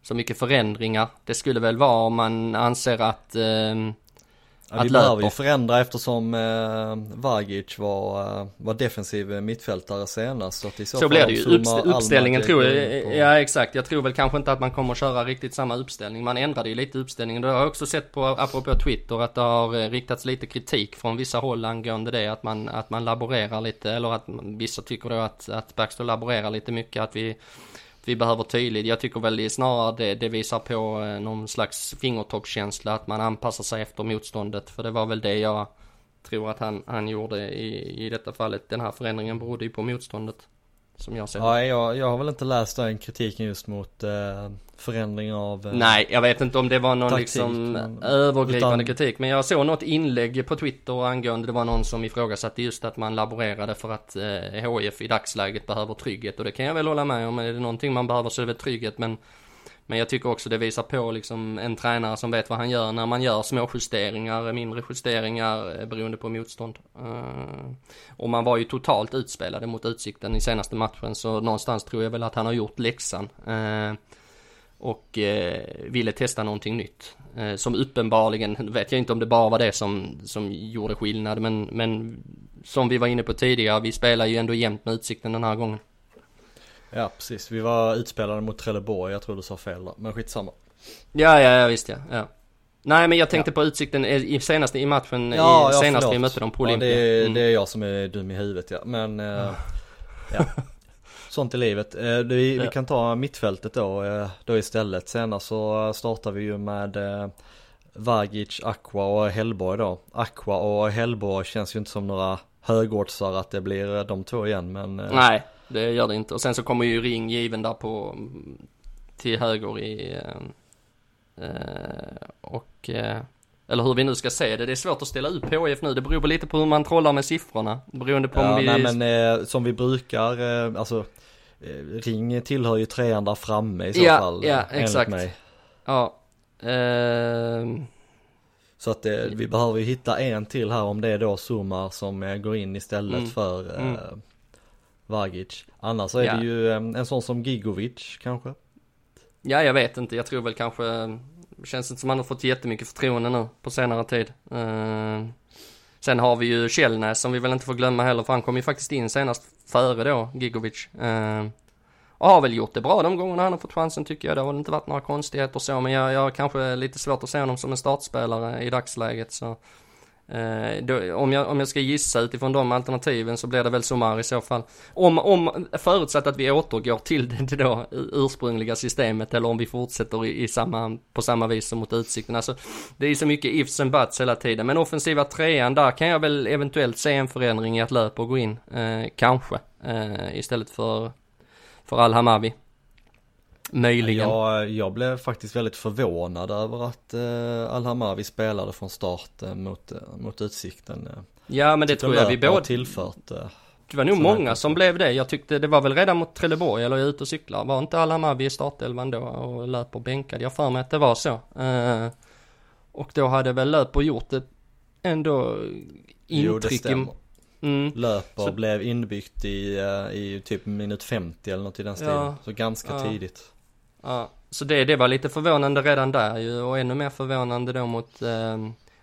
så mycket förändringar. Det skulle väl vara om man anser att ehm, Ja, att vi behöver ju förändra eftersom eh, Vagic var, eh, var defensiv mittfältare senast. Så, att så, Så blir det ju. Uppst- uppställningen tror jag, på- ja exakt. Jag tror väl kanske inte att man kommer köra riktigt samma uppställning. Man ändrade ju lite uppställningen. Det har jag också sett på, apropå Twitter, att det har eh, riktats lite kritik från vissa håll angående det. Att man, att man laborerar lite, eller att vissa tycker då att, att Baxter laborerar lite mycket. Att vi, vi behöver tydligt. Jag tycker väl det snarare det, det visar på eh, någon slags fingertoppskänsla. Att man anpassar sig efter motståndet. För det var väl det jag tror att han, han gjorde i, i detta fallet. Den här förändringen berodde ju på motståndet. Som jag ser. Ja, jag, jag har väl inte läst den kritiken just mot eh, förändring av... Eh, Nej, jag vet inte om det var någon Taktik, liksom men- övergripande utan- kritik. Men jag såg något inlägg på Twitter angående det var någon som ifrågasatte just att man laborerade för att eh, HIF i dagsläget behöver trygghet. Och det kan jag väl hålla med om. Är det någonting man behöver så är det väl trygghet. Men, men jag tycker också det visar på liksom en tränare som vet vad han gör när man gör små justeringar, mindre justeringar eh, beroende på motstånd. Eh, och man var ju totalt utspelade mot Utsikten i senaste matchen. Så någonstans tror jag väl att han har gjort läxan. Eh, och ville testa någonting nytt. Som uppenbarligen, vet jag inte om det bara var det som, som gjorde skillnad, men, men som vi var inne på tidigare, vi spelar ju ändå jämnt med Utsikten den här gången. Ja, precis. Vi var utspelade mot Trelleborg. Jag tror du sa fel där. Men skitsamma. Ja, ja, ja visst ja. ja. Nej, men jag tänkte på Utsikten i, senaste i matchen, i, senast vi mötte dem på ja, Olympia. det, är, Mm. det är jag som är dum i huvudet ja. Men, eh, ja. Sånt i livet. Eh, det, vi, vi Ja. kan ta mittfältet då, eh, då istället. Senast så startar vi ju med eh, Vagic, Aqua och Hellborg då. Aqua och Hellborg känns ju inte som några högoddsar att det blir eh, de två igen men eh, Nej, det gör det inte. Och sen så kommer ju Ring given där på till höger i eh, eh, och eh, eller hur vi nu ska se det. Det är svårt att ställa upp HIF nu. Det beror på lite på hur man trollar med siffrorna. Beroende på ja, om vi... nej men eh, som vi brukar, eh, alltså eh, Ring tillhör ju trean där framme i så Ja, fall. ja, eh, exakt. Mig. Ja. ehm, Så att det, vi behöver ju hitta en till här om det är då Sumar som eh, går in istället Mm. för eh, Mm. Vagic. Annars så är Ja. det ju en sån som Gigovic kanske. ja, jag vet inte. Jag tror väl kanske... Känns inte som han har fått jättemycket förtroende nu på senare tid. Ehm, sen har vi ju Källnäs som vi väl inte får glömma heller för han kom ju faktiskt in senast före då, Gigovic. Ehm, och har väl gjort det bra de gångerna han har fått chansen tycker jag. Det har väl inte varit några konstigheter så men jag, jag kanske lite svårt att se honom som en startspelare i dagsläget så. Eh, då, om, jag, om jag ska gissa utifrån de alternativen så blir det väl Somar i så fall. Om, om förutsatt att vi återgår till det, då ursprungliga systemet eller om vi fortsätter i, i samma, på samma vis som mot Utsikten. Alltså, det är så mycket ifs and buts hela tiden. Men offensiva trean, där kan jag väl eventuellt se en förändring i att löpa och gå in. Eh, kanske. Eh, istället för, för Al Hamawi. Möjligen. Jag, jag blev faktiskt väldigt förvånad över att eh, Al-Hamavi spelade från start eh, mot, eh, mot Utsikten. Ja men det tror jag vi båda... tillfört. Eh, Det var nog många här- som blev det. Jag tyckte det var väl redan mot Trelleborg eller jag är ute och cyklar. Var inte Alamavi i startelvan då och löper bänkad? Jag för mig att det var så. Eh, och då hade väl löper gjort ett ändå jo det intryck i... stämmer. Mm. Löper, Så- blev inbyggt i, eh, i typ minut 50 eller något i den stilen. Ja. Så ganska Ja. tidigt. Ja, så det, det var lite förvånande redan där ju och ännu mer förvånande då mot eh,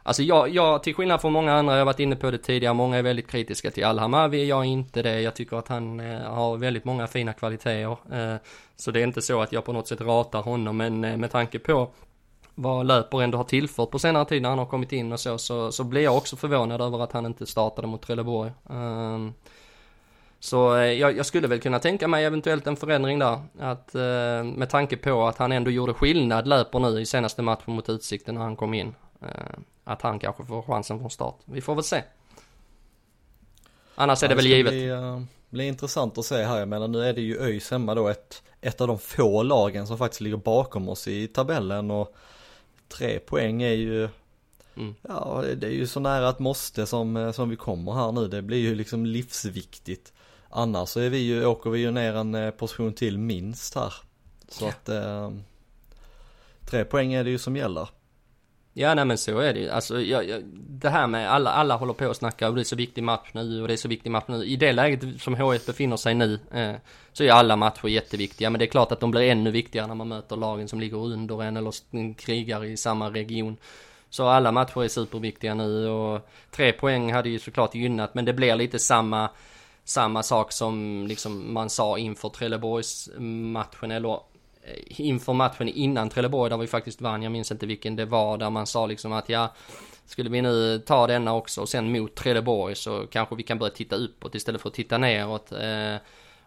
Alltså jag, jag, till skillnad från många andra, jag har varit inne på det tidigare, många är väldigt kritiska till Al-Hamavi, jag är inte det. Jag tycker att han eh, har väldigt många fina kvaliteter. Eh, så det är inte så att jag på något sätt ratar honom, men eh, med tanke på vad Löper ändå har tillfört på senare tid när han har kommit in och så, så, så blir jag också förvånad över att han inte startade mot Trelleborg. Ehm, så eh, jag, jag skulle väl kunna tänka mig eventuellt en förändring där. Att eh, med tanke på att han ändå gjorde skillnad löper nu i senaste matchen mot Utsikten när han kom in. Eh, att han kanske får chansen från start. Vi får väl se. Annars är det väl ska givet. Bli, eh, bli intressant att se här. Jag menar nu är det ju ÖIS hemma då ett, ett av de få lagen som faktiskt ligger bakom oss i tabellen och tre poäng är ju Mm. Ja, det är ju så nära ett måste som, som vi kommer här nu. Det blir ju liksom livsviktigt. Annars så är vi ju, åker vi ju ner en eh, position till minst här. Så Ja. att eh, tre poäng är det ju som gäller. Ja nej men så är det ju. Alltså jag, jag, det här med alla, alla håller på och snackar och det är så viktig match nu och det är så viktig match nu. I det läget som HF befinner sig nu eh, så är alla matcher jätteviktiga. Men det är klart att de blir ännu viktigare när man möter lagen som ligger under en eller krigar i samma region. Så alla matcher är superviktiga nu och tre poäng hade ju såklart gynnat men det blir lite samma samma sak som liksom man sa inför Trelleborgs matchen eller eh, inför matchen innan Trelleborg där vi faktiskt vann, jag minns inte vilken det var, där man sa liksom att ja, skulle vi nu ta denna också och sen mot Trelleborg så kanske vi kan börja titta uppåt istället för att titta neråt. Eh,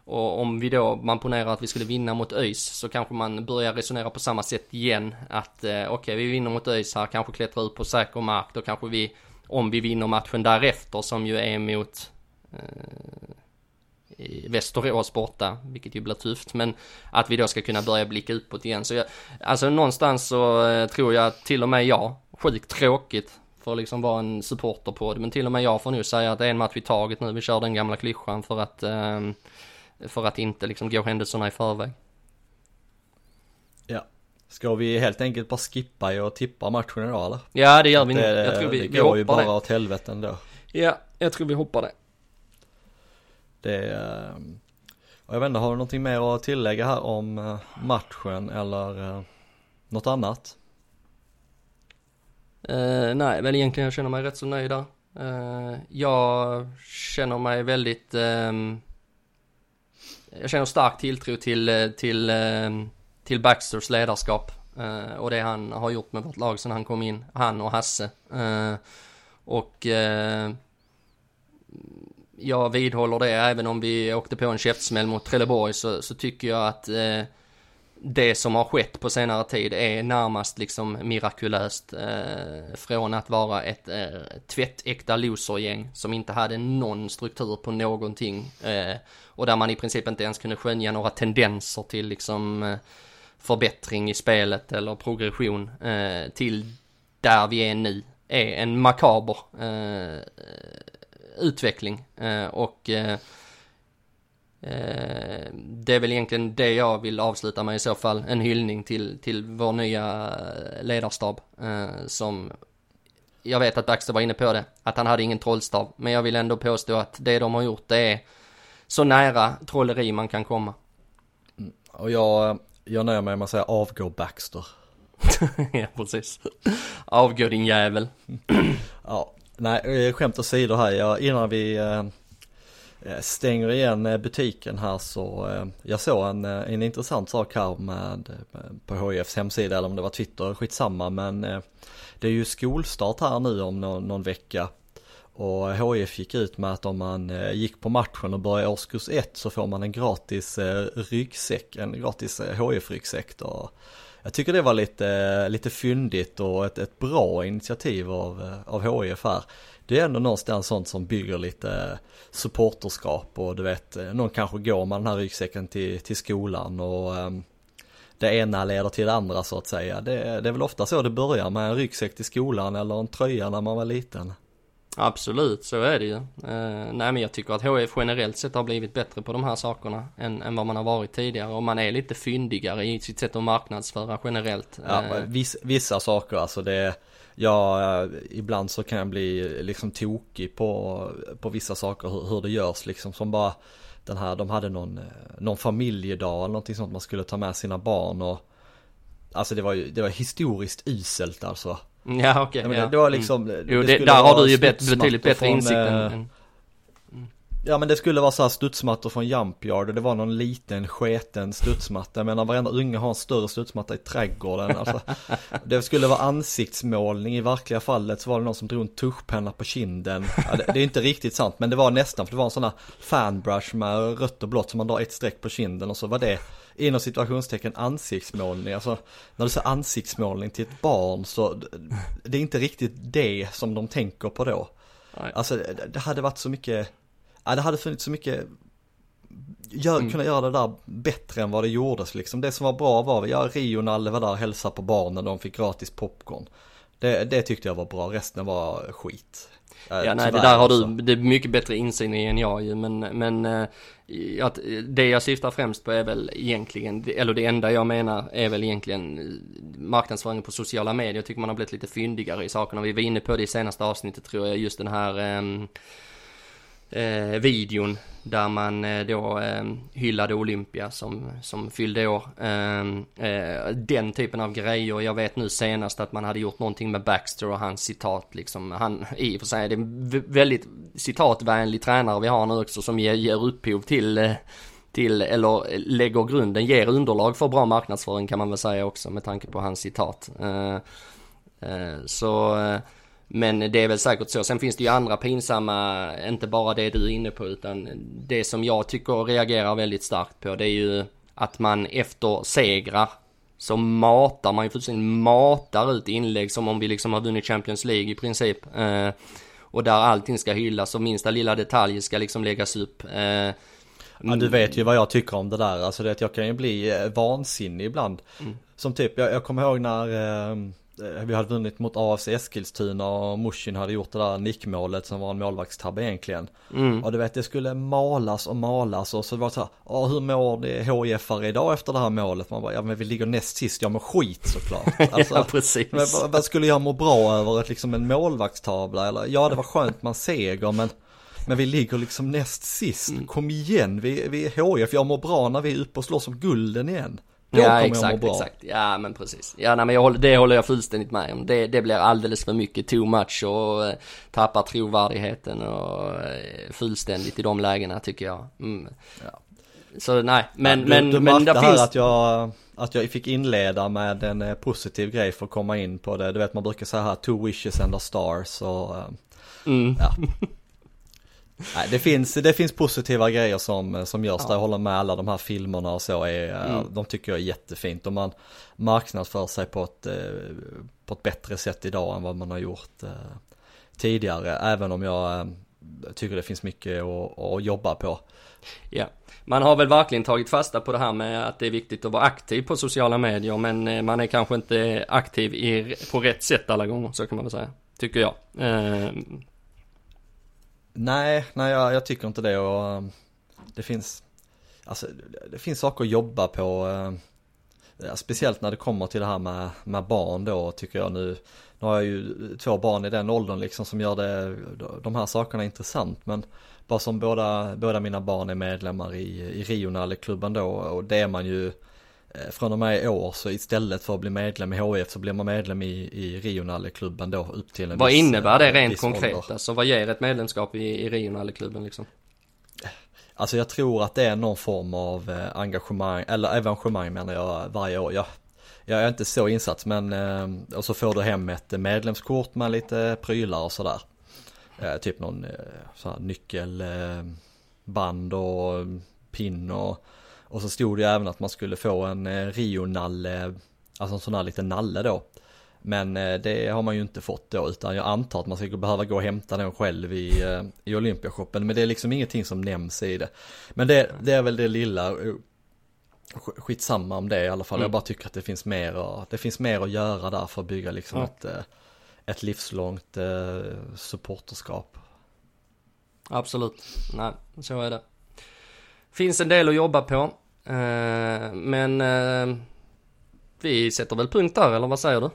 och om vi då, man ponerar att vi skulle vinna mot ÖIS så kanske man börjar resonera på samma sätt igen. Att eh, okej, vi vinner mot ÖIS här, kanske klättrar ut på säker mark. Då kanske vi, om vi vinner matchen därefter som ju är mot i Västerås borta, vilket ju blir tufft, men att vi då ska kunna börja blicka uppåt igen. Så jag, alltså någonstans så eh, tror jag att till och med jag, sjukt tråkigt för att liksom vara en supporter på det, men till och med jag får nu säga att det är en match i taget nu, vi kör den gamla klyschan för att, eh, för att inte liksom gå händelserna i förväg. Ja. Ska vi helt enkelt bara skippa och tippa matchen idag eller? Ja, det gör vi nog. Det, Jag tror vi, det vi går ju hoppar bara det. åt helvete ändå. Ja, jag tror vi hoppar det. Det är, och jag vet inte, har du någonting mer att tillägga här om eh, matchen eller eh, något annat? Uh, nej, men egentligen jag känner mig rätt så nöjd där. Uh, jag känner mig väldigt... ehm, jag känner stark tilltro till, till, ehm, till Baxters ledarskap. uh, och det han har gjort med vårt lag sedan han kom in. Han och Hasse. Och jag vidhåller det, även om vi åkte på en käftsmäll mot Trelleborg så, så tycker jag att eh, det som har skett på senare tid är närmast liksom mirakulöst. Eh, från att vara ett eh, tvättäkta losergäng som inte hade någon struktur på någonting. Eh, och där man i princip inte ens kunde skönja några tendenser till liksom eh, förbättring i spelet eller progression eh, till där vi är nu. Är en makaber eh, utveckling. Eh, och eh, Eh, det är väl egentligen det jag vill avsluta med i så fall. En hyllning till, till vår nya ledarstab. Som, jag vet att Baxter var inne på det, att han hade ingen trollstav. Men jag vill ändå påstå att det de har gjort det är så nära trolleri man kan komma. Och jag, jag nöjer mig med att säga avgå Baxter. ja, precis. Avgå din jävel. Ja, nej, eh, skämt åsido här. Jag, innan vi eh, eh stänger igen eh, butiken här så eh, jag såg en, en intressant sak här med, på HIFs hemsida eller om det var Twitter, skitsamma men eh, det är ju skolstart här nu om någon, någon vecka. Och HIF gick ut med att om man eh, gick på matchen och började årskurs 1 så får man en gratis eh, ryggsäck, en gratis eh, HIF-ryggsäck då. Jag tycker det var lite, lite fyndigt och ett, ett bra initiativ av, av HIF här. Det är ändå någonstans sånt som bygger lite supporterskap och du vet, någon kanske går med den här ryggsäcken till, till skolan och ehm, det ena leder till det andra så att säga. Det, det är väl ofta så det börjar med en ryggsäck till skolan eller en tröja när man var liten. Absolut, så är det ju. Eh, nej men jag tycker att HF generellt sett har blivit bättre på de här sakerna än, än vad man har varit tidigare. Och man är lite fyndigare i sitt sätt att marknadsföra generellt. Ja, Eh, viss, vissa saker alltså det Ja, eh, ibland så kan jag bli liksom tokig på, på vissa saker hur, hur det görs liksom som bara den här, de hade någon, eh, någon familjedag eller någonting sånt man skulle ta med sina barn och Alltså det var ju, det var historiskt uselt alltså. Ja okej. Ja, men ja. det, var liksom, Mm. Jo, det, där har du ju betydligt bättre insikt än, eh, än Ja men det skulle vara så här studsmattor från Jumpyard och det var någon liten sketen studsmatta. Jag menar varenda unge har en större studsmatta i trädgården. Alltså, det skulle vara ansiktsmålning i verkliga fallet så var det någon som drog en tuschpenna på kinden. Ja, det, det är inte riktigt sant men det var nästan för det var en sån här fanbrush med rött och blått som man drar ett streck på kinden och så var det inom situationstecken ansiktsmålning. Alltså när du säger ansiktsmålning till ett barn så det är inte riktigt det som de tänker på då. Nej. Alltså det, hade varit så mycket, ja det hade funnits så mycket, gör, Mm. kunna göra det där bättre än vad det gjordes liksom. Det som var bra var, ja Rio Nalle var där och hälsade på barnen, de fick gratis popcorn. Det, det tyckte jag var bra, resten var skit. Eh, Ja nej det där har alltså. du, det är mycket bättre insyn i än jag ju men, men eh, att, det jag syftar främst på är väl egentligen, eller det enda jag menar är väl egentligen eh, marknadsföringen på sociala medier. Jag tycker man har blivit lite fyndigare i sakerna. Vi var inne på det i senaste avsnittet tror jag, just den här ehm, eh, videon där man eh, då eh, hyllade Olympia som, som fyllde år. Eh, eh, den typen av grejer. Jag vet nu senast att man hade gjort någonting med Baxter och hans citat liksom. Han, i och för sig, det är en väldigt citatvänlig tränare vi har nu också som ger, ger upphov till eh, till, eller eh, lägger grunden, ger underlag för bra marknadsföring kan man väl säga också med tanke på hans citat. Eh, eh, så eh, men det är väl säkert så. Sen finns det ju andra pinsamma, inte bara det du är inne på utan det som jag tycker och reagerar väldigt starkt på det är ju att man efter segrar så matar man ju fullständigt matar ut inlägg som om vi liksom har vunnit Champions League i princip. Eh, och där allting ska hyllas och minsta lilla detalj ska liksom läggas upp. Eh, Ja du vet ju vad jag tycker om det där, alltså det att jag kan ju bli eh, vansinnig ibland. Mm. Som typ, jag, jag kommer ihåg när eh, vi hade vunnit mot AFC Eskilstuna och Mushin hade gjort det där nickmålet som var en målvaktstabbe egentligen. Mm. Och du vet det skulle malas och malas och så var det så här, "Ja, hur mår det hif idag efter det här målet? Man bara, ja men vi ligger näst sist, ja men skit såklart. Alltså, ja precis. men vad, vad skulle jag må bra över? Ett, liksom en målvaktstavla eller? Ja det var skönt man seger men men vi ligger liksom näst sist. Mm. Kom igen, vi, vi är HIF. Jag mår bra när vi är uppe och slåss om gulden igen. Då ja kommer jag exakt, må bra. exakt. Ja men precis. Ja nej, men jag håller, det håller jag fullständigt med om. Det, det blir alldeles för mycket too much och eh, tappar trovärdigheten och eh, fullständigt i de lägena tycker jag. Mm. Ja. Så nej, men, Ja, men, du, du men det här finns... att jag, att jag fick inleda med en eh, positiv grej för att komma in på det. Du vet man brukar säga här, two wishes and a stars och eh, Mm. ja. Nej, det finns, det finns positiva grejer som, som görs Ja. där. Jag håller med alla de här filmerna och så är, eh, Mm. de tycker jag är jättefint. Och man marknadsför sig på ett, eh, på ett bättre sätt idag än vad man har gjort eh, tidigare. Även om jag tycker det finns mycket att, att jobba på. Ja, man har väl verkligen tagit fasta på det här med att det är viktigt att vara aktiv på sociala medier men man är kanske inte aktiv i, på rätt sätt alla gånger, så kan man väl säga. Tycker jag. Nej, nej jag, jag tycker inte det och um, det finns, alltså det- finns saker att jobba på. Um, speciellt när det kommer till det här med, med barn då tycker jag nu. Nu har jag ju två barn i den åldern liksom som gör det, de här sakerna intressant men bara som båda, båda mina barn är medlemmar i, i Rionale-klubben då och det är man ju från och med i år så istället för att bli medlem i HIF så blir man medlem i, i Rionale-klubben då upp till en vad viss, innebär det eh, rent konkret? ålder. Alltså vad ger ett medlemskap i, i Rionale-klubben liksom? Alltså jag tror att det är någon form av eh, engagemang, eller evenemang menar jag varje år. Jag, jag är inte så insatt men, eh, och så får du hem ett medlemskort med lite prylar och sådär. Eh, typ någon eh, sån nyckelband och pin och, och så stod det ju även att man skulle få en eh, Rio-nalle, alltså en sån här liten nalle då. Men eh, det har man ju inte fått då utan jag antar att man ska behöva gå och hämta den själv i, eh, i Olympiashoppen. Men det är liksom ingenting som nämns i det. Men det, det är väl det lilla, sk- skitsamma om det i alla fall. Mm. Jag bara tycker att det finns mer, det finns mer att göra där för att bygga liksom Ja. ett, ett livslångt supporterskap. Absolut. Nej, så är det. Finns en del att jobba på. Eh, men eh, vi sätter väl punkt där, eller vad säger du?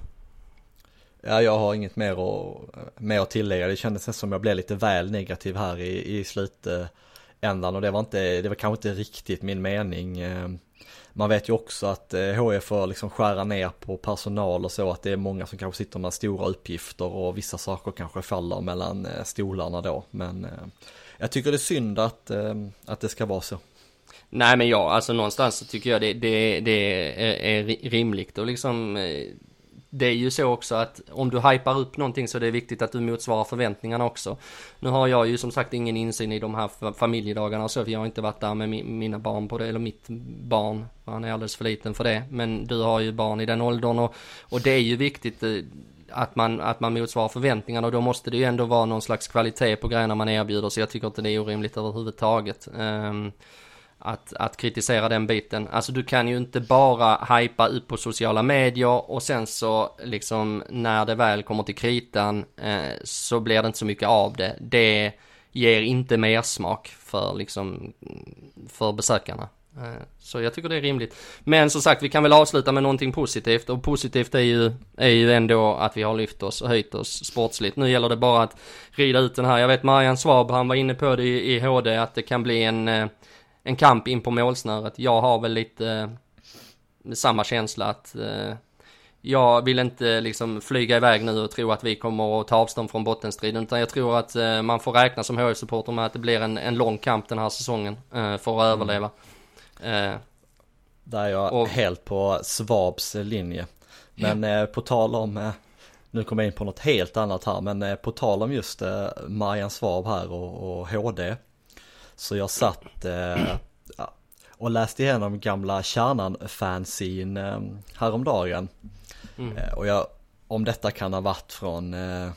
Ja, jag har inget mer att, eh, mer att tillägga. Det kändes nästan som jag blev lite väl negativ här i, i slutändan och det var inte, det var kanske inte riktigt min mening. Eh, man vet ju också att eh, HF får liksom skära ner på personal och så, att det är många som kanske sitter med stora uppgifter och vissa saker kanske faller mellan stolarna då. Men jag tycker det är synd att, att det ska vara så. Nej men ja, alltså någonstans så tycker jag det, det, det är, är rimligt och liksom eh, det är ju så också att om du hypar upp någonting så är det viktigt att du motsvarar förväntningarna också. Nu har jag ju som sagt ingen insyn i de här familjedagarna och så, för jag har inte varit där med mina barn på det, eller mitt barn, han är alldeles för liten för det. Men du har ju barn i den åldern och, och det är ju viktigt eh, att man, att man motsvarar förväntningarna och då måste det ju ändå vara någon slags kvalitet på grejerna man erbjuder, så jag tycker inte det är orimligt överhuvudtaget. Um, att, att kritisera den biten. Alltså du kan ju inte bara hypa upp på sociala medier och sen så liksom när det väl kommer till kritan eh, så blir det inte så mycket av det. Det ger inte mer smak för liksom för besökarna. Eh, så jag tycker det är rimligt. Men som sagt, vi kan väl avsluta med någonting positivt och positivt är ju, är ju ändå att vi har lyft oss och höjt oss sportsligt. Nu gäller det bara att rida ut den här. Jag vet Marian Svab, han var inne på det i, i HD att det kan bli en eh, en kamp in på målsnöret. Jag har väl lite eh, samma känsla att eh, jag vill inte liksom flyga iväg nu och tro att vi kommer att ta avstånd från bottenstriden. Utan jag tror att eh, man får räkna som HF-supporter med att det blir en, en lång kamp den här säsongen eh, för att mm. överleva. Eh, Där är jag och, helt på Svabs linje. Men eh, på tal om, nu kommer jag in på något helt annat här, men på tal om just Marian Svab här och, och HD. Så jag satt eh, och läste igenom gamla Kärnan-fanzin eh, häromdagen. Mm. Eh, och jag, om detta kan ha varit från eh,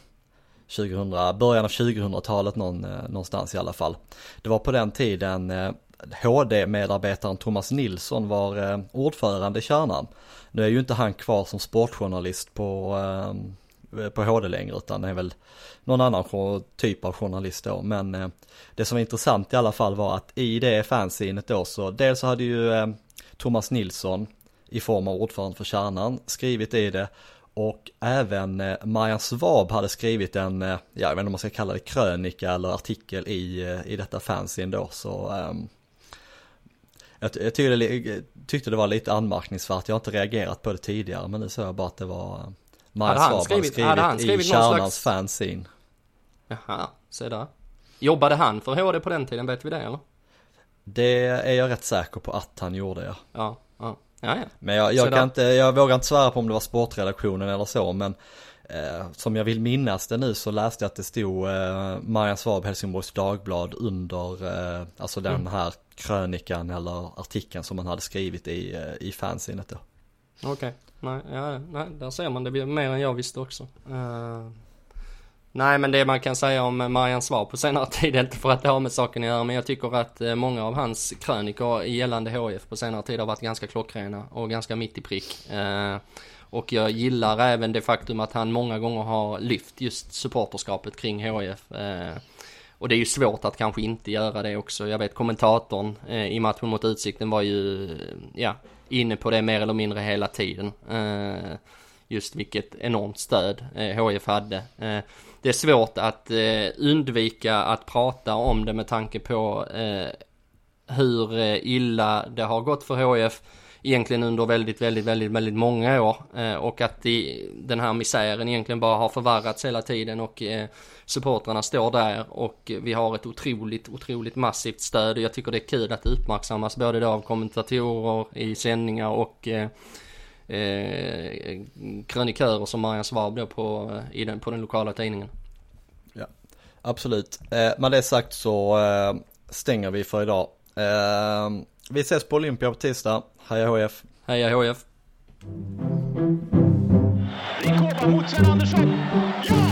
2000, början av 2000-talet någon, eh, någonstans i alla fall. Det var på den tiden eh, HD-medarbetaren Thomas Nilsson var eh, ordförande i Kärnan. Nu är ju inte han kvar som sportjournalist på, eh, Eh, på HD längre utan det är väl någon annan typ av journalist då. Men eh, det som var intressant i alla fall var att i det fanzinet då så dels så hade ju eh, Thomas Nilsson i form av ordförande för Kärnan skrivit i det och även Maja Svab hade skrivit en, ja jag vet inte om man ska kalla det krönika eller artikel i, i detta fanzine då så um, jag, jag tyckte, tyckte det var lite anmärkningsvärt, jag har inte reagerat på det tidigare men nu såg jag bara att det var Svab hade skrivit, hade han skrivit i Kärnans slags... fanzine. Jaha, se där. Jobbade han för HD på den tiden, vet vi det eller? Det är jag rätt säker på att han gjorde ja. Ja, ja. ja, ja. Men jag, jag kan inte, jag vågar inte svära på om det var sportredaktionen eller så men eh, Som jag vill minnas det nu så läste jag att det stod eh, Marian Svab Helsingborgs Dagblad under eh, Alltså den mm. här krönikan eller artikeln som man hade skrivit i, eh, i fanzinet då. Okej, okay. Nej, ja, nej, där ser man det blir mer än jag visste också. Uh, Nej men det man kan säga om Marian Svar på senare tid, inte för att det har med saken att göra, men jag tycker att eh, många av hans krönikor gällande HF på senare tid har varit ganska klockrena och ganska mitt i prick. Eh, och jag gillar även det faktum att han många gånger har lyft just supporterskapet kring HF. Eh, och det är ju svårt att kanske inte göra det också. Jag vet kommentatorn i matchen mot Utsikten var ju, ja, inne på det mer eller mindre hela tiden. Eh, just vilket enormt stöd eh, HIF hade eh, det är svårt att undvika att prata om det med tanke på hur illa det har gått för HIF egentligen under väldigt, väldigt, väldigt, väldigt många år eh, och att det, den här misären egentligen bara har förvärrats hela tiden och eh, supportrarna står där och vi har ett otroligt, otroligt massivt stöd jag tycker det är kul att det uppmärksammas både då av kommentatorer i sändningar och eh, eh krönikörer som Marian Svab då på, i den, på den lokala tidningen. Ja, absolut. Eh, med det sagt så eh, stänger vi för idag. Eh, vi ses på Olympia på tisdag. Heja HF! Heja HF! Rikoba mot Sven Andersson. Ja,